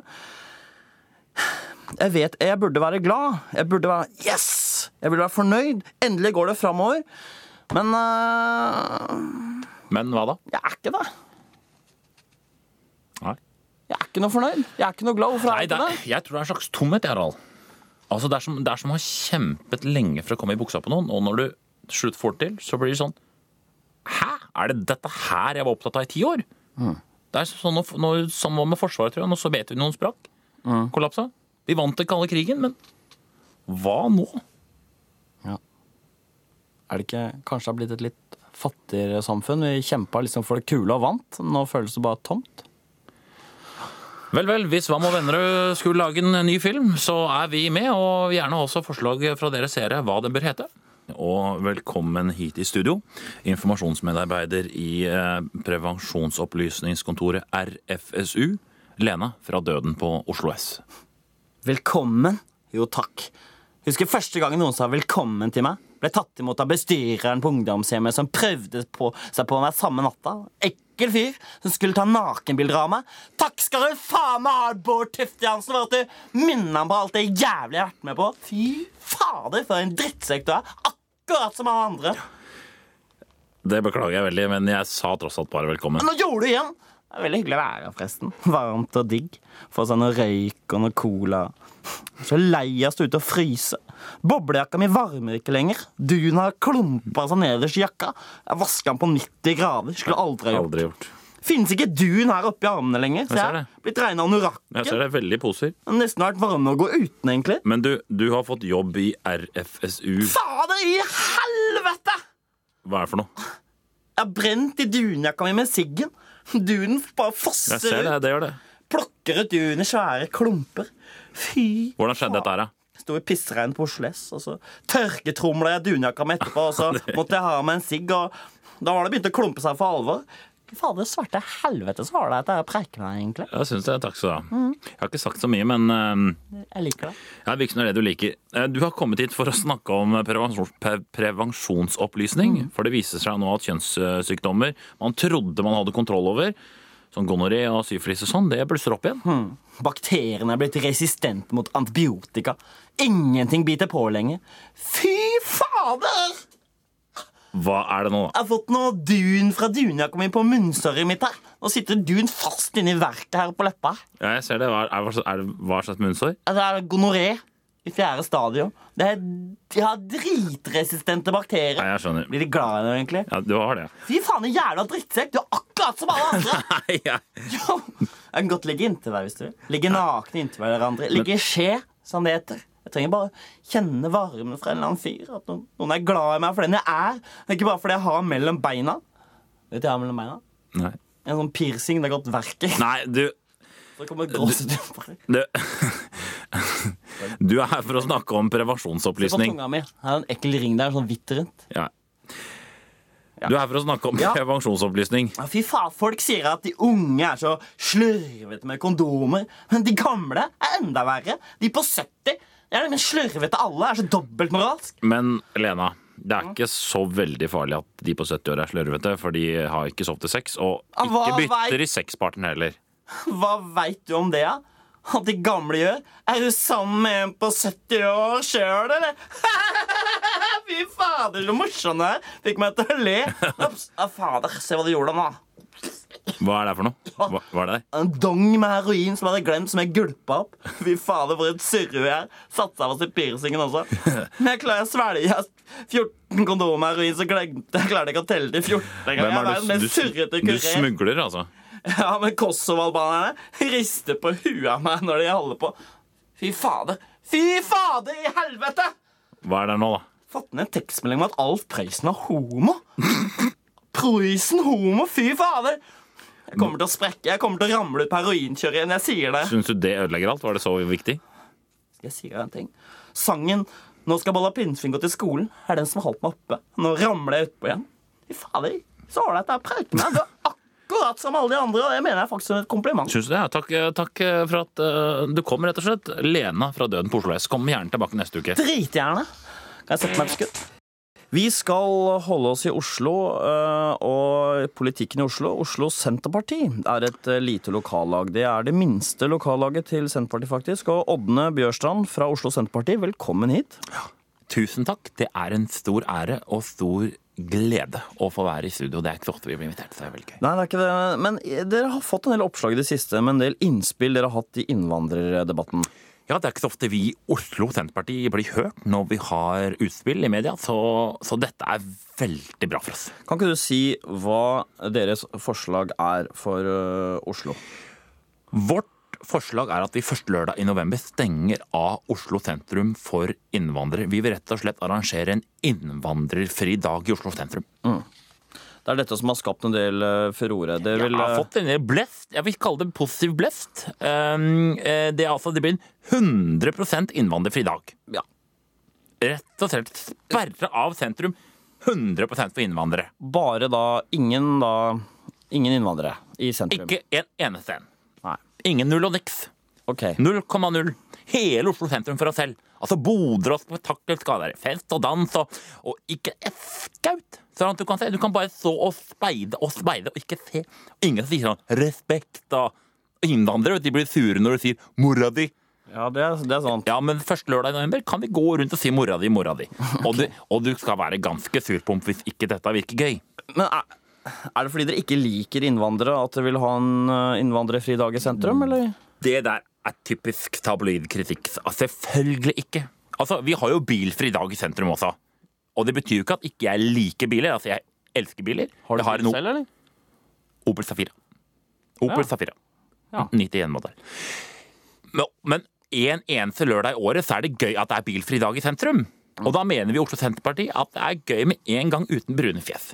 Jeg vet, jeg burde være glad. Jeg burde være Yes! Jeg burde være fornøyd. Endelig går det framover. Men uh, Men hva da? jeg er ikke det. Nei. Jeg er ikke noe fornøyd. Jeg er ikke noe glad. Hvorfor er jeg ikke det? jeg tror det er en slags tomhet, jeg, Harald. Altså, det, er som, det er som har kjempet lenge for å komme i buksa på noen, og når du til slutt får det til, så blir det sånn Hæ? Er det dette her jeg var opptatt av i ti år? Det er sånn når, når, sånn var med Forsvaret, tror jeg. Når Sovjetunionen sprakk. Kollapsa. Vi vant den kalde krigen, men hva nå? Er det ikke kanskje det har blitt et litt fattigere samfunn? Vi kjempa liksom for det kule og vant. Nå føles det bare tomt. Vel, vel, hvis Vam og Vennerød skulle lage en ny film, så er vi med, og gjerne også forslag fra dere seere hva den bør hete. Og velkommen hit i studio, informasjonsmedarbeider i eh, prevensjonsopplysningskontoret RFSU, Lena fra Døden på Oslo S. Velkommen? Jo, takk. Husker første gangen noen sa velkommen til meg? Ble tatt imot av bestyreren på ungdomshjemmet som prøvde på seg på meg samme natta. Ekkel fyr som skulle ta nakenbilder av meg. Takk skal du faen meg ha, Bård Tufte Jansen, for at du minner ham på alt det jævlig jeg har vært med på. Fy fader, for en drittsekk du er. Akkurat som alle andre. Det beklager jeg veldig, men jeg sa tross alt bare velkommen. Men nå gjorde du igjen! Det er veldig hyggelig å være her, forresten. Varmt og digg. Få seg noe røyk og noe cola. Så lei av å stå ute og fryse. Boblejakka mi varmer ikke lenger. Dun har klumpa seg nederst i jakka. Jeg vaska den på 90 grader. Skulle aldri ha gjort. Aldri gjort. Finnes ikke dun her oppi armene lenger. Så Jeg det. blitt regna Jeg ser anorakken. det veldig poser. Det har nesten vært varme å gå uten, egentlig. Men du, du har fått jobb i RFSU. Fader i helvete! Hva er det for noe? Jeg har brent i dunjakka mi med siggen. Dunen bare fosser Jeg ser det, ut. det gjør det. Plukker ut dun i svære klumper. Fy Hvordan skjedde dette her, da? Sto i pissregn på Oslo S, og så tørketromla jeg dunjakka mi etterpå, og så måtte jeg ha meg en sigg, og da var det begynt å klumpe seg for alvor. Fader, svarte helvete, så var det at jeg preiker meg, egentlig. Jeg syns det. Takk skal du ha. Jeg har ikke sagt så mye, men uh, Jeg liker det. Ja, virker som det du liker. Eh, Du har kommet hit for å snakke om prevensjons pre prevensjonsopplysning. For det viser seg nå at kjønnssykdommer man trodde man hadde kontroll over, som gonoré og syfilis og sånn, det blusser opp igjen. Bakteriene er blitt resistente mot antibiotika. Ingenting biter på lenger. Fy fader! Hva er det nå, da? Jeg har fått noe dun fra dunjakka mi på munnsåret mitt her. Nå sitter dun fast inni verket her på leppa. Ja, jeg ser det. Hva er, er, det hva slags munnsår? Det er gonoré. i fjerde stadium. Det er, de har dritresistente bakterier. Nei, jeg skjønner. Blir de glad i det, egentlig? Ja, du har det. Fy faen, en jævla drittsekk! Du er akkurat som alle andre! Nei, ja. Jo. Jeg kan godt ligge inntil deg hvis du vil. Ligge nakne inntil hverandre. Ligge i skje, som det heter. Jeg trenger bare kjenne varmen fra en eller annen fyr. At noen, er glad i meg for den jeg er. Ikke bare fordi jeg har mellom beina. Vet du hva jeg har mellom beina? Nei. En sånn piercing det har gått verk i. Nei, du Så kommer gråset ut på Du, du er her for å snakke om på prevensjonsopplysning. tunga mi. Her er en ekkel ring der, sånn hvitt rundt. Ja. Du er her for å snakke om Ja. prevensjonsopplysning. Ja, fy faen, Folk sier at de unge er så slurvete med kondomer. Men de gamle er enda verre. De på 70 er de slurvete alle. Er så dobbeltmoralsk. Men Lena, det er ikke så veldig farlig at de på 70 år er slørvete, for de har ikke sovet til sex, og Ah, ikke bytter i sexparten heller. Hva veit du om det, da? At de gamle gjør? Er du sammen med en på 70 år sjøl, eller? Fy fader, så morsom du er. Fikk meg til å le. Ah, fader, se hva du gjorde nå. Hva er det for noe? Hva, hva er det? En dong med heroin som jeg hadde glemt, som jeg gulpa opp. Fy fader, for et surre jeg er. Satsa på i piercingen også. Men jeg klarer å svelge jeg har 14 kondomer med heroin, så glemte jeg klarte ikke å telle til 14 engang. Du, du smugler, altså? Ja, men Kosovo-albanerne rister på huet av meg når de holder på. Fy fader. Fy fader i helvete! Hva er det nå, da? Fått ned en tekstmelding om at Alf Prøysen er homo. Prøysen homo, fy fader! Jeg kommer til å sprekke. Jeg kommer til å ramle ut på heroinkjøret. Jeg sier det. Syns du det ødelegger alt? Var det så viktig? Skal Jeg si deg en ting. Sangen 'Nå skal Balla Pinnsvin gå til skolen' er den som holdt meg oppe. Nå ramler jeg utpå igjen. Fy fader, så ålreit det er å preike med. Du er akkurat som alle de andre, og det mener jeg faktisk som et kompliment. Synes du det? Takk, takk for at uh, du kom, rett og slett. Lena fra Døden på Oslo S. Kom gjerne tilbake neste uke. Dritgjerne. Kan jeg sette meg et skudd? Vi skal holde oss i Oslo øh, og politikken i Oslo. Oslo Senterparti er et øh, lite lokallag. Det er det minste lokallaget til Senterpartiet, faktisk. Og Ådne Bjørstrand fra Oslo Senterparti, velkommen hit. Tusen takk. Det er en stor ære og stor glede å få være i studio. Det er ikke så ofte vi blir invitert, så det er veldig gøy. Nei, det er ikke det. Men eh, dere har fått en del oppslag i det siste med en del innspill dere har hatt i innvandrerdebatten. Ja, det er ikke så ofte vi i Oslo Senterparti blir hørt når vi har utspill i media, så, så dette er veldig bra for oss. Kan ikke du si hva deres forslag er for øh, Oslo? Vårt forslag er at vi første lørdag i november stenger av Oslo sentrum for innvandrere. Vi vil rett og slett arrangere en innvandrerfri dag i Oslo sentrum. Det er dette som har skapt en del øh, furore. Det Jeg har øh, fått en del blest. Jeg vil kalle det positiv blest. Um, eh, det, er altså, det blir en 100 innvandrerfri dag. Ja. Rett og slett sperre av sentrum 100% for innvandrere. bare da ingen, da ingen innvandrere i sentrum. Ikke en eneste en. Nei. Ingen null og niks. Ok. 0,0. Hele Oslo sentrum for oss selv. Altså Boder og spetakkel skal være fest og dans og, og ikke et skaut. Sånn at du kan se. Du kan bare stå og speide og speide og ikke se. Ingen sier sånn respekt av Innvandrere de blir sure når du sier 'mora di'. Ja, det er, det er sant. Ja, men første lørdag i november kan vi gå rundt og si 'mora di', 'mora di'. Og, du, og du skal være ganske surpomp hvis ikke dette virker gøy. Men er, er det fordi dere ikke liker innvandrere at dere vil ha en øh, innvandrerfri dag i sentrum, eller? Det der er typisk tabloidkritikk. Altså, selvfølgelig ikke. Altså, Vi har jo bilfri dag i sentrum også. Og det betyr jo ikke at ikke jeg liker biler. Altså, jeg elsker biler. Har du jeg har en selv, eller? Opel Safira. Opel Ja. Safira. Ja. 91-modell. Men, men en eneste lørdag i året så er det gøy at det er bilfri dag i sentrum. Og da mener vi i Oslo Senterparti at det er gøy med en gang uten brune fjes.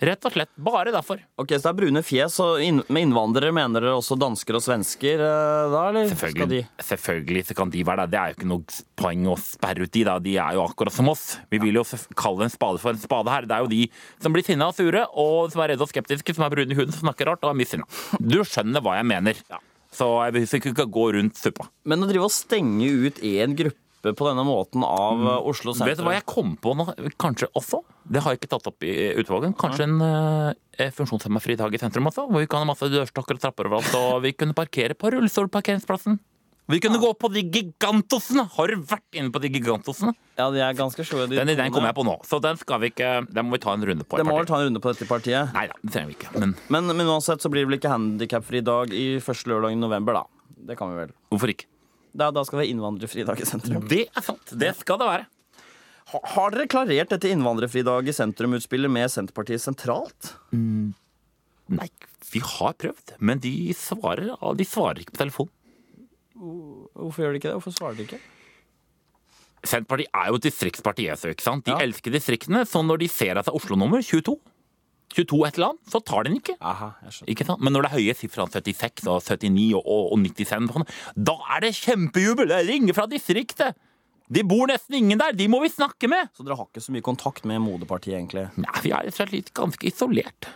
Rett og slett. Bare derfor. Ok, Så det er brune fjes, og inn, med innvandrere mener dere også dansker og svensker øh, da, eller? Skal de? selvfølgelig så kan de være der. Det er jo ikke noe poeng å sperre ut de, da. De er jo akkurat som oss. Vi vil jo kalle en spade for en spade her. Det er jo de som blir sinna og sure, og som er redde og skeptiske, som er brune i huden, som snakker rart og er mye sinna. Du skjønner hva jeg mener. Så jeg vil ikke gå rundt suppa. Men å drive og stenge ut én gruppe på denne måten av øh, Oslo sentrum Vet du hva jeg kom på nå, kanskje også? Det har jeg ikke tatt opp i utvalget. Kanskje en uh, funksjonshemmefri dag i sentrum også, hvor vi kan ha masse dørstokker og trapper overalt, og vi kunne parkere på rullestolparkeringsplassen. Vi kunne gå på de gigantosene! Har du vært inne på de gigantosene? Ja, de er ganske sure. de Den ideen kommer kom jeg på nå, så den skal vi ikke Den må vi ta en runde på. i Det må vi ta en runde på dette partiet. Nei da, det trenger vi ikke. Men Men, men uansett så blir det vel ikke handikapfri dag i første lørdag i november, da. Det kan vi vel. hvorfor ikke? Da, da skal det være innvandrerfridag i sentrum. Det er sant. Det skal det være. Ha, har dere klarert dette innvandrerfridag i sentrum-utspillet med Senterpartiet sentralt? Nei, vi har prøvd, men de svarer, de svarer ikke på telefon. Hvorfor gjør de ikke det? Hvorfor svarer de ikke? Senterpartiet er jo et distriktsparti. ikke sant? De Ja. elsker distriktene, så når de ser at det er Oslo-nummer 22, 22 et eller annet, så tar den ikke. Aha. Ikke? Men når det er høye sifre, 76 og 79 og, og, og 95, sånn, da er det kjempejubel! Det ringer fra distriktet! De bor nesten ingen der, de må vi snakke med! Så dere har ikke så mye kontakt med moderpartiet, egentlig? Nei, Vi er rett og slett litt ganske isolert.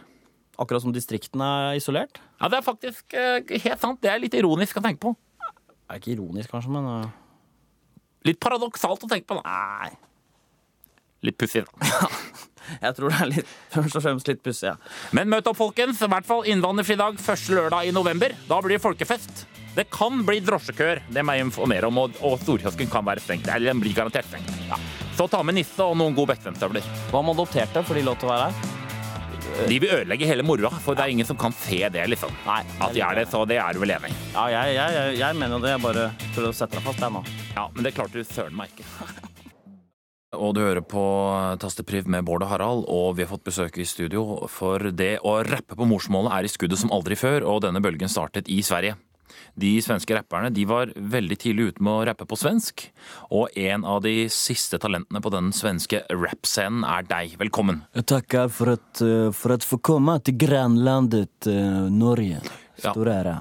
Akkurat som distriktene er isolert? Ja, Det er faktisk eh, helt sant. Det er litt ironisk å tenke på. Det er ikke ironisk, kanskje, men uh, Litt paradoksalt å tenke på, da. Nei. Litt pussig, da. Jeg tror det er litt, først og fremst litt pussig. Ja. Men møt opp, folkens. I hvert fall innvandrerfridag første lørdag i november. Da blir det folkefest. Det kan bli drosjekøer, det må jeg informere om, og, og storkiosken kan være stengt. Eller den blir garantert stengt. Ja. Så ta med nisse og noen gode Beckham-støvler. Hva med adopterte? Får de lov til å være her? De vil ødelegge hele moroa, for det er ingen som kan se det, liksom. Nei. At de er det, så det er du vel enig i. Ja, jeg, jeg, jeg, jeg mener jo det. Jeg bare prøver å sette deg fast, jeg nå. Ja, men det klarte du søren meg ikke. Og du hører på Tastepriv med Bård og Harald, og vi har fått besøk i studio. For det å rappe på morsmålet er i skuddet som aldri før, og denne bølgen startet i Sverige. De svenske rapperne de var veldig tidlig ute med å rappe på svensk, og en av de siste talentene på den svenske rappscenen er deg. Velkommen. Jeg takker for at, for at få komme til grannlandet eh, Norge. Stor ära.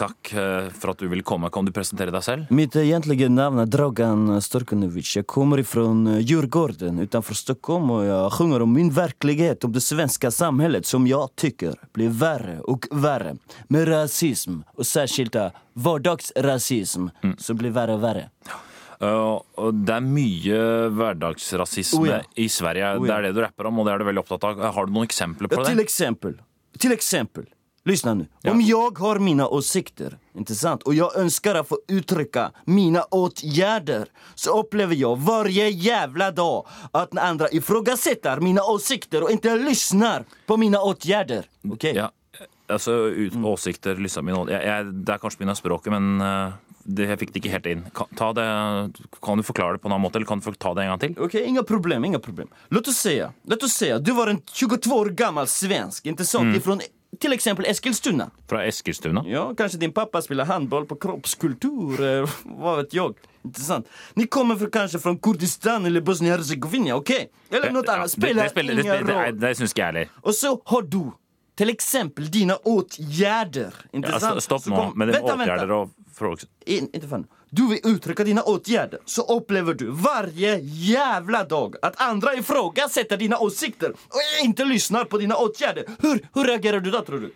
Takk eh, for at du ville komme. Kan du presentere deg selv? Mitt egentlige navn er Dragan Storkunovic. Jeg kommer ifrån eh, Djurgården utenfor Stockholm og jeg sjunger om min virkelighet, om det svenske samfunnet, som jeg tykker blir verre og verre, Med rasism og særskilt hverdagsrasisme, mm. som blir verre og verre. Uh, det er mye hverdagsrasisme Oh, ja. i Sverige. Oh, Det er det du rapper om, og det er du veldig opptatt av. Har du noen eksempler på Ja, det? Til eksempel. Til exempel, lyssna nu. Ja. Om jag har mina åsikter, inte sant? Och jag önskar att få uttrycka mina åtgärder så upplever jag varje jävla dag att andra ifrågasätter mina åsikter och inte lyssnar på mina åtgärder. Okej? Ja, altså ut, Åsikter, liksom min, jeg, jeg, Det er kanskje mine språket, men uh, det, jeg fikk det ikke helt inn. Kan, ta det, kan du forklare det på en annen måte, eller kan du ta det en gang til? Ok, inga problem, inga problem. Låt oss si, låt oss säga, du var en 22 år gammel svensk, ikke sant? Ifrån till eksempel Eskilstuna. Fra Eskilstuna? Ja, Kanskje din pappa spiller håndball på kroppskultur, Hva vet jeg. Interessant. Ni kommer fra, kanskje fra Kurdistan eller Bosnia-Hercegovina. ok? Eller noe annet. Spiller det, spelar det, spiller, det, ingen det, det, det syns ikke jeg heller. Og så har du til eksempel dine åtgjerder. Interessant. Ja, stopp nå med dine vänta. og frågor. In, inte fan. Du vill uttrycka dina åtgärder så upplever du varje jävla dag att andra ifrågasätter dina åsikter och inte lyssnar på dina åtgärder. Hur, reagerar du då tror du?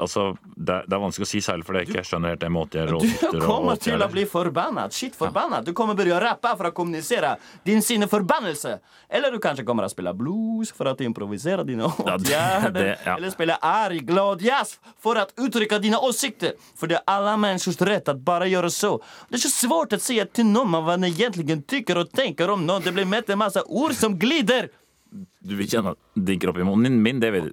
Altså, det, er- det er vanskelig å si særlig fordi jeg ikke skjønner helt det med åtgärder og Du kommer og til å bli forbannet, Shit förbannad. Du kommer begynne å rappe for å kommunisere din sine forbannelse. Eller du kanskje kommer å spille blues for å improvisere dine det- det- ja. Eller spille arg, glad jazz for å uttrykke dine åsikter. For det er alle menneskers rett å bare gjøre så. Det er så svårt å si til noen hva man egentlig tykker og tenker om noen. Det blir med en masse ord som glider. Du vil kjenne at det dinker opp i munnen min, det vet du.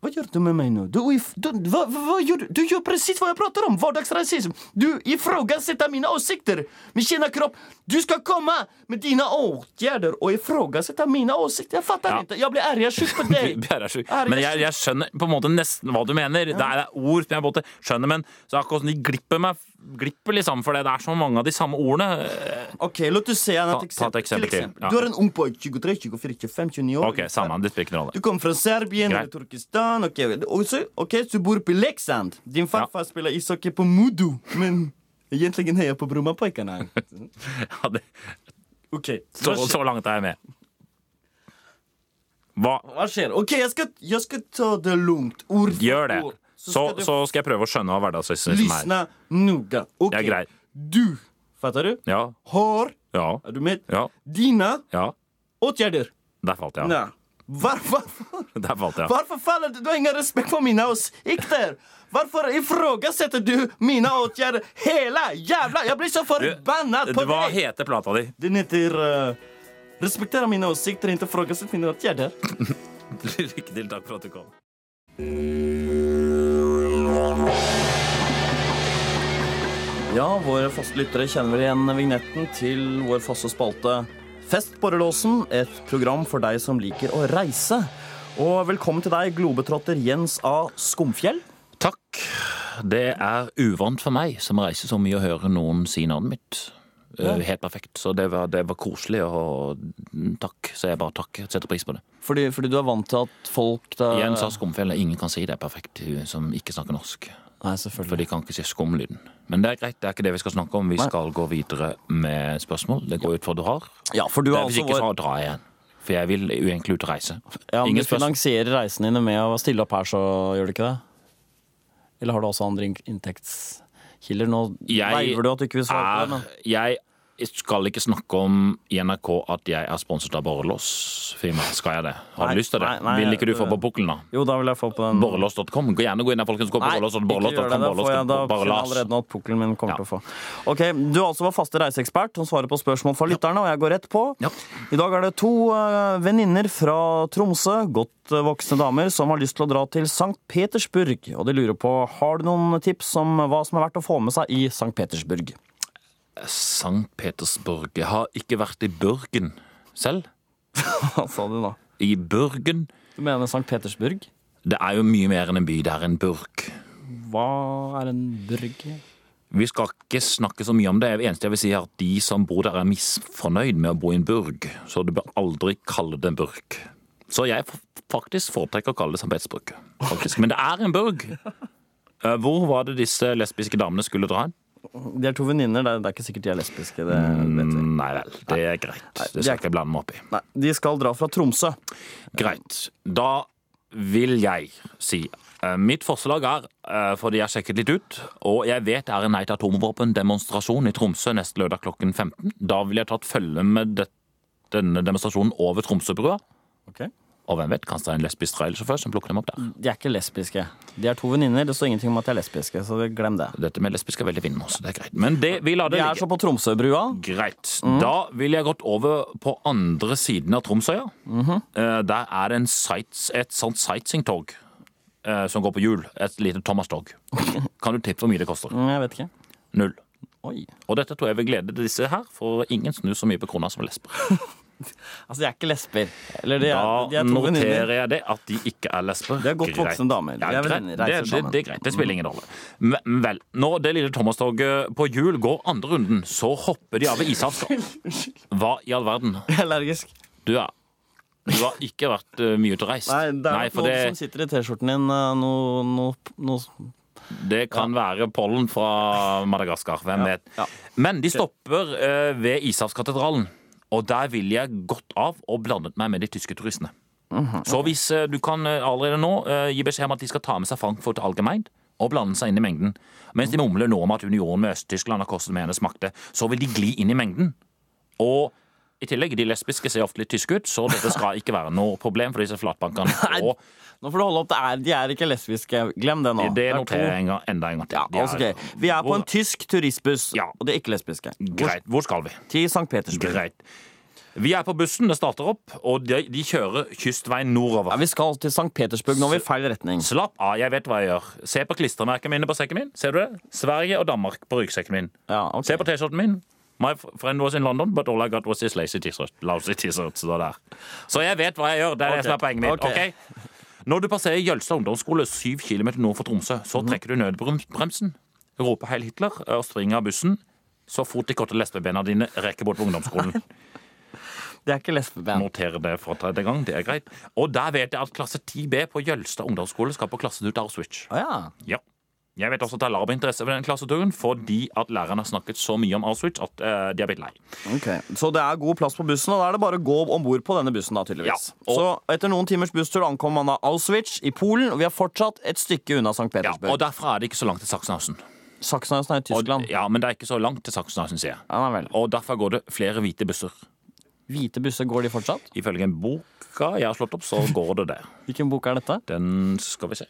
Vad gjør du med meg nå? Du, du, hva, hva gjør, du? du presis hva jeg prater om, Hverdagsrasisme! Du ifrågasetter mine åsikter, min kjenne kropp. Du skal komme med dine åtgjerder og ifrågasette mine åsikter. Jeg fatter Ja. ikke! Jeg blir arg, jag sjuk på deg! Sjuk. Men jeg, jeg skjønner på en måte nesten hva du mener. Det, er, det er ord som jeg en skjønner, men så er akkurat som de glipper meg glipper liksom, for det er så mange av de samme ordene. Ok, låt oss se et eksempel. ta et eksempel til. Ja. Du er en ung på 23, 24, 25, 29 år. Ok, samme. Det spiller rolle. Du kommer fra Serbien eller Turkestan. Okej, OK. Også, okej, så du bor i Leksand. Din farfar spiller ishockey på Modo, men egentlig heier på Brommapojkarna. Ja, det, okay, så, så langt er jeg med. Hva? hva, skjer? OK, jeg skal, jeg skal ta det lugnt. Ord for Gjør det. ord. Så, ska du så skal jeg prøve å skjønne hva hverdagsrasisme er. Lysna noga. OK. Ja. Du, fatter du? Ja, Har, ja, Er du med? ja, Dina ja. åtgjerder. Der falt jeg av. Varför, Der falt jeg av. varför faller du? Du har ingen respekt för mina åsikter. Varför ifrågasätter du mina åtgärder hela jävla... Jag blir så förbannad på Hva dig! heter plata di? Den heter... Uh, respektera mina åsikter, inte ifrågasätta mina åtgärder. Lykke til. Takk for at du kom. Ja, våre faste lyttere kjenner vel igjen vignetten til vår faste spalte Fest borrelåsen, et program for deg som liker å reise. Og velkommen til deg, globetrotter Jens A. Skumfjell. Takk. Det er uvant for meg, som reiser så mye, å høre noen si navnet mitt. Ja. Helt perfekt. Så det var, det var koselig, og takk. Så jeg bare takker. Setter pris på det. Fordi, fordi du er vant til at folk da Jens A. Skumfjell, ingen kan si det er perfekt, som ikke snakker norsk. Nei, selvfølgelig. For de kan ikke si skumlyden. Men det er greit, det er ikke det vi skal snakke om. Vi Nei. skal gå videre med spørsmål. Det går ut for du har. Ja, for du er Hvis altså ikke, vår så drar jeg igjen. For jeg vil egentlig ut og reise. Ja, men Ingen Du finansierer reisene dine med å stille opp her, så gjør du ikke det? Eller har du også andre in- inntektskilder? Nå Jeg veiver du at du ikke vil svare på det, men er, jeg skal ikke snakke om i NRK at jeg er sponset av borrelåsfirma. Skal jeg det? Har Nei, du lyst til det? nei, nei, vil ikke du få øh, på pukkelen, da? Jo, da vil jeg få på den Borrelås.com. Gjerne gå inn der, folkens. Gå på Nei, borrelås. gjør det. Da, da borrelås.com, jeg allerede nå at pukkelen min kommer Ja. til å få. Ok, Du er altså vår faste reiseekspert som svarer på spørsmål fra lytterne, og jeg går rett på. Ja. I dag er det to uh, venninner fra Tromsø, godt eh, voksne damer, som har lyst til å dra til St. Petersburg. Og de lurer på har du noen tips om hva som er verdt å få med seg i St. Petersburg. St. Petersburg. Jeg har ikke vært i Børgen selv. Hva sa du da? I Børgen. Du mener St. Petersburg? Det er jo mye mer enn en by. Det er en burg. Hva er en burg? Vi skal ikke snakke så mye om det. Det eneste jeg vil si er at de som bor der, er misfornøyd med å bo i en burg. Så du bør aldri kalle det en burg. Så jeg faktisk foretrekker å kalle det St. Petersburg. Faktisk. Men det er en burg. Eh, Hvor var det disse lesbiske damene skulle dra hen? De er to venninner. Det, er- det er ikke sikkert de er lesbiske. Det vet vi. Mm, Nei vel, det er greit. Det er- skal jeg ikke blande meg opp i. Nei, de skal dra fra Tromsø. Greit. Da vil jeg si eh, Mitt forslag er, eh, fordi jeg har sjekket litt ut, og jeg vet det er en nei til atomvåpen-demonstrasjon i Tromsø neste lørdag klokken 15. Da vil jeg tatt følge med det, denne demonstrasjonen over Tromsøbrua. Ok. Og hvem vet, kanskje det er en lesbisk trailersjåfør som plukker dem opp der. De er ikke lesbiske. De er to venninner. Det står ingenting om at de er lesbiske, så glem det. Dette med lesbiske er veldig vinnende også, det er greit. Men det, vi lar De er så på Tromsøbrua. Greit. Da vil jeg gått over på andre siden av Tromsøya. Eh, Der er det en sights, et sånt sightseeingtog eh, som går på hjul. Et lite Thomas-tog. Kan du tippe hvor mye det koster? Mm, Jeg vet ikke. Null. Oi. Og dette tror jeg vil glede disse her, for ingen snur så mye på krona som lesber. Altså, de er ikke lesber. Eller de er, Da de er to venninner. noterer jeg det at de ikke er lesber. De er godt voksne damer. De Ja, er venninner, Det, det, det er greit. Det spiller ingen rolle. Men vel, når det lille Thomas-toget på hjul går andre runden, så hopper de av ved ishavsskap. Hva i all verden? Jeg er allergisk. Du er Du har ikke vært eh, mye ute og reist. Nei, det er Nei, noen det, som sitter i T-skjorten din. eh, Noe, noe, noe det kan være pollen fra Madagaskar. Hvem vet. ja. Men de stopper uh, ved Ishavskatedralen. Og der ville jeg gått av og blandet meg med de tyske turistene. Mhm, Så hvis eh, du kan eh, allerede nå eh, gi beskjed om at de skal ta med seg Frankfurt Allgemein og blande seg inn i mengden, mens de mumler nå om at unionen med Øst-Tyskland har kostet med hennes makte, så vil de gli inn i mengden. Og i tillegg, de lesbiske ser ofte litt tyske ut, så dette skal ikke være noe problem for disse flatbankene. Og Nå får du holde opp. Det er, de er ikke lesbiske. Glem det nå. det er noterer jeg enda en gang til. Ja, er- altså, ok. Vi er på en tysk turistbuss, Ja. og de er ikke lesbiske. Greit. Hvor skal vi? Til St. Petersburg. Greit. Vi er på bussen, det starter opp, og de, de kjører kystveien nordover. Ja, vi skal til St. Petersburg. Nå er vi i feil retning. Slapp av, jeg vet hva jeg gjør. Se på klistremerkene mine på sekken min. Ser du det? Sverige og Danmark på ryggsekken min. Ja, okay. Se på T-skjorten min. My friend was in London, but all I got was his lazy t-shirt. Lousy t-shirt, står der. Så jeg vet hva jeg gjør. Det er det som er poenget mitt. Okay? ok? Når du passerer Jølstad ungdomsskole syv km nord for Tromsø, så trekker du nødbremsen, roper Heil Hitler og springer av bussen så fort de korte lesbebena dine rekker bort på ungdomsskolen. Det er ikke lesbeband. Noter det for tredje gang, det er greit. Og der vet jeg at klasse 10B på Jølstad ungdomsskole skal på klassetur til Auschwitz. Oh, ja. Ja. Jeg vet også at det er lav interesse for den klasseturen, fordi at læreren har snakket så mye om Auschwitz at uh, de har blitt lei. Ok, Så det er god plass på bussen, og da er det bare å gå om bord på denne bussen. da, tydeligvis. Ja, og- Så etter noen timers busstur ankom man da Auschwitz i Polen, og vi er fortsatt et stykke unna St. Petersburg. Ja, og derfra er det ikke så langt til Sachsenhausen. Sachsenhausen er i Og, Tyskland. ja, men det er ikke så langt til Sachsenhausen, sier jeg. Ja, vel. Og derfor går det flere hvite busser. Hvite busser, går de fortsatt? Ifølge en boka jeg har slått opp, så går det det. Hvilken bok er dette? Den skal vi se.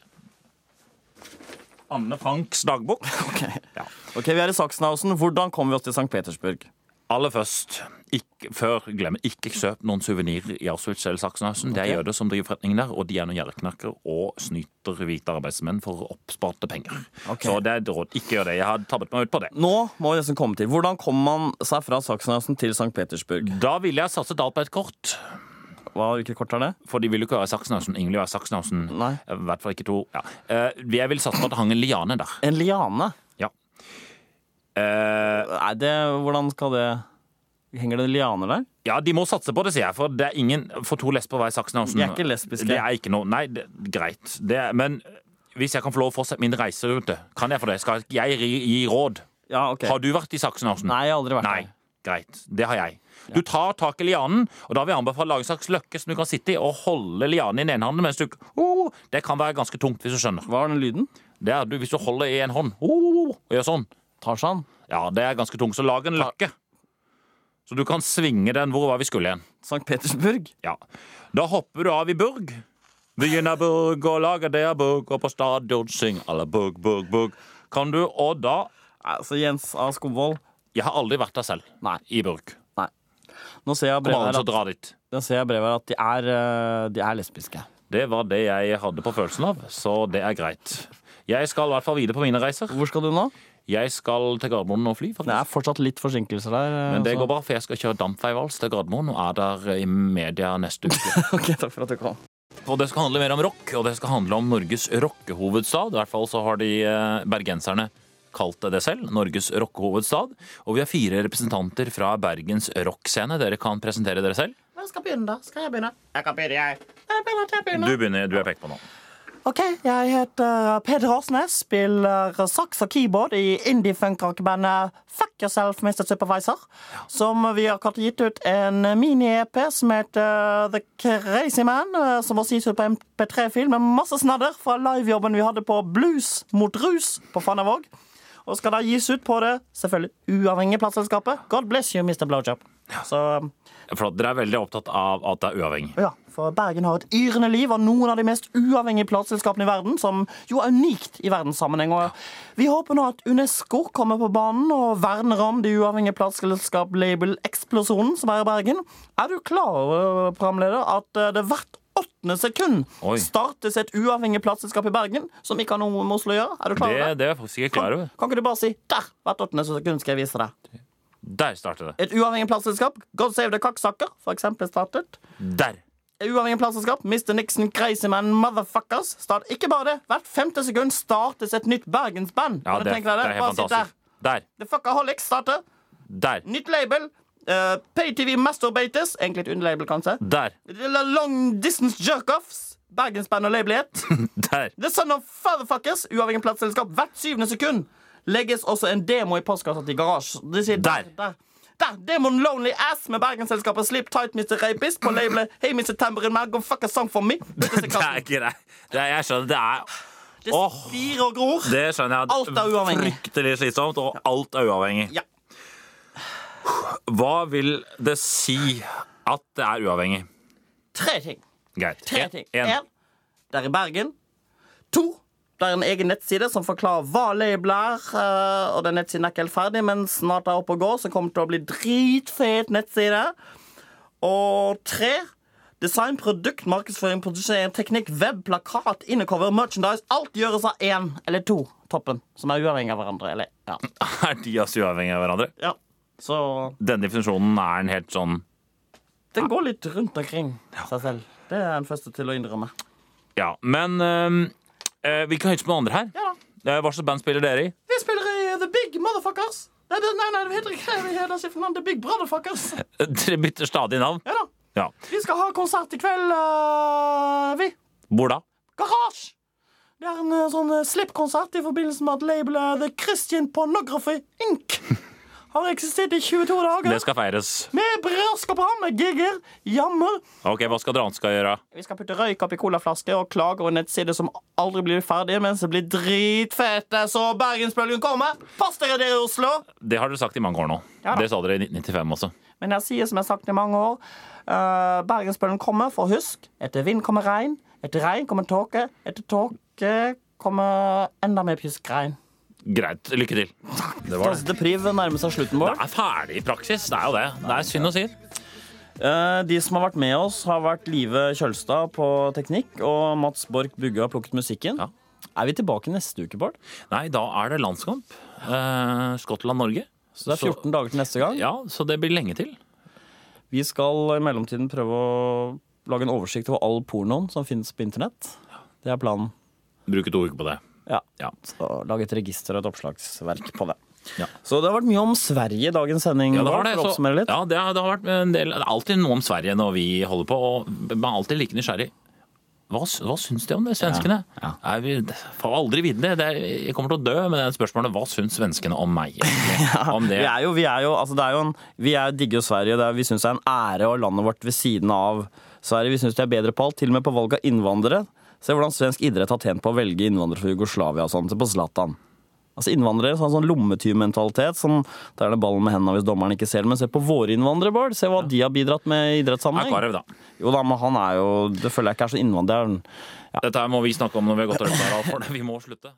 Anne Franks dagbok. Ok, Vi er i Sachsenhausen. Hvordan kommer vi oss til St. Petersburg? Aller først, Ikke, før, glem ikke kjøp noen suvenirer i Auschwitz eller Sachsenhausen. Det er jøder som driver forretningen der, og de er noen gjerriknakker og snyter hvite arbeidsmenn for oppsparte penger. Så det er et råd. Ikke gjør det. Jeg har tabbet meg ut på det. Nå må vi nesten komme til. Hvordan kommer man seg fra Sachsenhausen til St. Petersburg? Da ville jeg satset alt på et kort. Hva, hvilket kort er det? For de vil jo ikke være Saksenhausen. Ingen vil være Saksenhausen. Nei. I hvert fall ikke to. Ja. Eh, Jeg vil satse på at det hang en liane der. En liane? Ja. Eh, Nei, det, hvordan skal det Henger det lianer der? Ja, de må satse på det, sier jeg. For det er ingen For to lesber hver Saksenhausen. De er ikke lesbiske. Det er ikke noe Nei, det, greit. Det, men hvis jeg kan få lov å fortsette min reiserute, kan jeg få det? Skal jeg gi råd? Ja, ok. Har du vært i Saksenhausen? Nei, jeg har aldri vært Nei. der. Greit. Det har jeg. Du tar tak i lianen, og da vil jeg anbefale å lage en slags løkke som du kan sitte i og holde lianen i den ene hånden mens du oh, Det kan være ganske tungt, hvis du skjønner. Hva er den lyden? Det er du, Hvis du holder i en hånd oh, og gjør sånn, Tarzan? ja, det er ganske tungt. Så lag en løkke. Så du kan svinge den. Hvor var vi skulle igjen? St. Petersburg? Ja. Da hopper du av i Burg. Begynner Burg og lager det Burg, og på stadion syng alle Burg, Burg, Burg. Kan du, og da Altså, Jens A. Skomvold. Jeg har aldri vært der selv. Nei. I Burg. Nei. Nå ser jeg brevet her at, nå ser jeg brevet her at de, er, eh, de er lesbiske. Det var det jeg hadde på følelsen av, så det er greit. Jeg skal i hvert fall videre på mine reiser. Hvor skal du nå? Jeg skal til Gardermoen og fly, Det er fortsatt litt forsinkelser der. eh, Men det også. går bra, for jeg skal kjøre dampveivals til Gardermoen og er der i media neste uke. Ok, takk for at du kom. Og det skal handle mer om rock, og det skal handle om Norges rockehovedstad. I hvert fall så har de eh, bergenserne kalt det det selv, Norges rockehovedstad. Og vi har fire representanter fra Bergens rockscene. Dere kan presentere dere selv. Hvem skal begynne, da? Skal jeg begynne? Jeg kan begynne, jeg. Jeg begynner, jeg begynner. Du begynner, du er pekt på nå. Ok, jeg heter Peder Åsnes, spiller saks og keyboard i indie-funk-rockbandet Fuck Yourself, Mr. Supervisor. Som vi har akkurat gitt ut en mini-EP som heter The Crazy Man. eh, Som var gitt ut på MP3-film med masse snadder fra livejobben vi hadde på Blues mot rus på Fannavåg. Og skal da gis ut på det selvfølgelig uavhengige plateselskapet. God bless you, Mr. Blowjob. Så For dere er veldig opptatt av at det er uavhengig. ja, for Bergen har et yrende liv av noen av de mest uavhengige plateselskapene i verden, som jo er unikt i verdenssammenheng. Og vi håper nå at Unesco kommer på banen og verner om det uavhengige plateselskap-label-eksplosjonen som er i Bergen. Er du klar over, programleder, at eh, det hvert åttende sekund Oi. startes et uavhengig plateselskap i Bergen som ikke har noe med Oslo å gjøre? Er du klar over det? det er jeg faktisk ikke klar over. Kan ikke du bare si 'der'? Hvert åttende sekund skal jeg vise deg. Der starter det. Et uavhengig plateselskap, God Save the Cocksucker, for eksempel, startet. Der. Et uavhengig plateselskap, Mr. Nixon Crazy Man Motherfuckers. Start. Ikke bare det, hvert femte sekund startes et nytt bergensband. Ja, det, det, det er helt fantastisk. Der. Der. The Fuckaholics starter. Der. Nytt label. Uh, PayTV Masturbators. Egentlig et underlabel, kanskje. Der. Long Distance Jerkoffs. Bergensband og labelighet. Der. The Son of Fatherfuckers. Uavhengig plateselskap. Hvert syvende sekund legges også en demo i postkassa til Garasje. De sier der. Der. der. Demon Lonely Ass med bergensselskapet Sleep Tight Mr. Rapist på labelet Hey Mr. Tambourine Man, go fuck a song for me. Det er ikke det. det er, jeg skjønner. Det er Det spirer og gror. Det skjønner jeg. Alt er uavhengig. Fryktelig slitsomt, og alt er uavhengig. Ja. Hva vil det si at det er uavhengig? Tre ting. Greit. Tre En- ting. en. En, det er i Bergen. To, det er en egen nettside som forklarer hva label er. eh, Og den nettsiden er ikke helt ferdig, men snart er oppe og går, så kommer det til å bli dritfet nettside. Og tre, design, produkt, markedsføring, produsering, teknikk, web, plakat, innecover, merchandise. Alt gjøres av én eller to toppen, som er uavhengig av hverandre. Eller, ja. Er de altså uavhengige av hverandre? ja. Så Denne definisjonen er en helt sånn den går litt rundt omkring seg selv. Det er den første til å innrømme. Ja, men øh, vi kan høre på noen andre her. Ja. da. Hva slags band spiller dere i? Vi spiller i The Big Motherfuckers. Nei, nei, nei det heter ikke det. heter ikke for. The Big Brotherfuckers. Dere bytter stadig navn. Ja da. Ja. Vi skal ha konsert i kveld, øh, vi. Hvor da? Garasje. Det er en sånn slippkonsert i forbindelse med at labelet The Christian Pornography Inc. har eksistert i 22 dager. Det skal feires. Med brødskap og bram, gigger, jammer. Ok, Hva skal dere skal gjøre? Vi skal putte røyk oppi colaflasker og klage over nettsider nettside som aldri blir ferdig, mens det blir dritfete, så Bergensbølgen kommer. Pass dere, dere i Oslo. Det har dere sagt i mange år nå. Ja det sa dere i 1995 også. Men jeg sier som jeg har sagt i mange år, uh, Bergensbølgen kommer, for husk, etter vind kommer regn, etter regn kommer tåke, etter tåke kommer enda mer pjuskregn. Greit. Lykke til. Det var det. Taste priv nærmer seg slutten, Bård. Det er ferdig i praksis. Det er jo det. Det er synd å si. Eh, De som har vært med oss, har vært Live Kjølstad på teknikk, og Mats Borch Bugge har plukket musikken. Ja. Er vi tilbake neste uke, Bård? Nei, da er det landskamp. Eh, Skottland-Norge. Så det er 14 dager til neste gang. Ja, så det blir lenge til. Vi skal i mellomtiden prøve å lage en oversikt over all pornoen som finnes på internett. Det er planen. Bruke to uker på det. Ja. Ja. Så lage et register og et oppslagsverk på det. Ja. Så det har vært mye om Sverige i dagens sending. Ja, det har det. Så, ja, det, har, det har vært en del Det er alltid noe om Sverige når vi holder på, og man er alltid like nysgjerrig. Hva, hva syns de om det, svenskene? Jeg vi, får aldri vite det. det er, jeg kommer til å dø med det spørsmålet. Hva syns svenskene om meg? Om det? Vi er jo, vi er jo, altså er jo en, vi er digger jo Sverige. Det er, vi syns det er en ære å ha landet vårt ved siden av Sverige. Vi syns de er bedre på alt, til og med på valg av innvandrere. Se hvordan svensk idrett har tjent på å velge innvandrere fra Jugoslavia og sånn. Se på Zlatan. Altså Innvandrere har en sånn lommetyvmentalitet Sånn, der er det ballen med hendene hvis dommeren ikke ser det. Men se på våre innvandrere, Bård. Se hva de har bidratt med i idrettssammenheng. Karev, da. Jo da, men han er jo Det føler jeg ikke er så innvandrer. Dette her må vi snakke om når vi har gått her, Alf, for vi må slutte.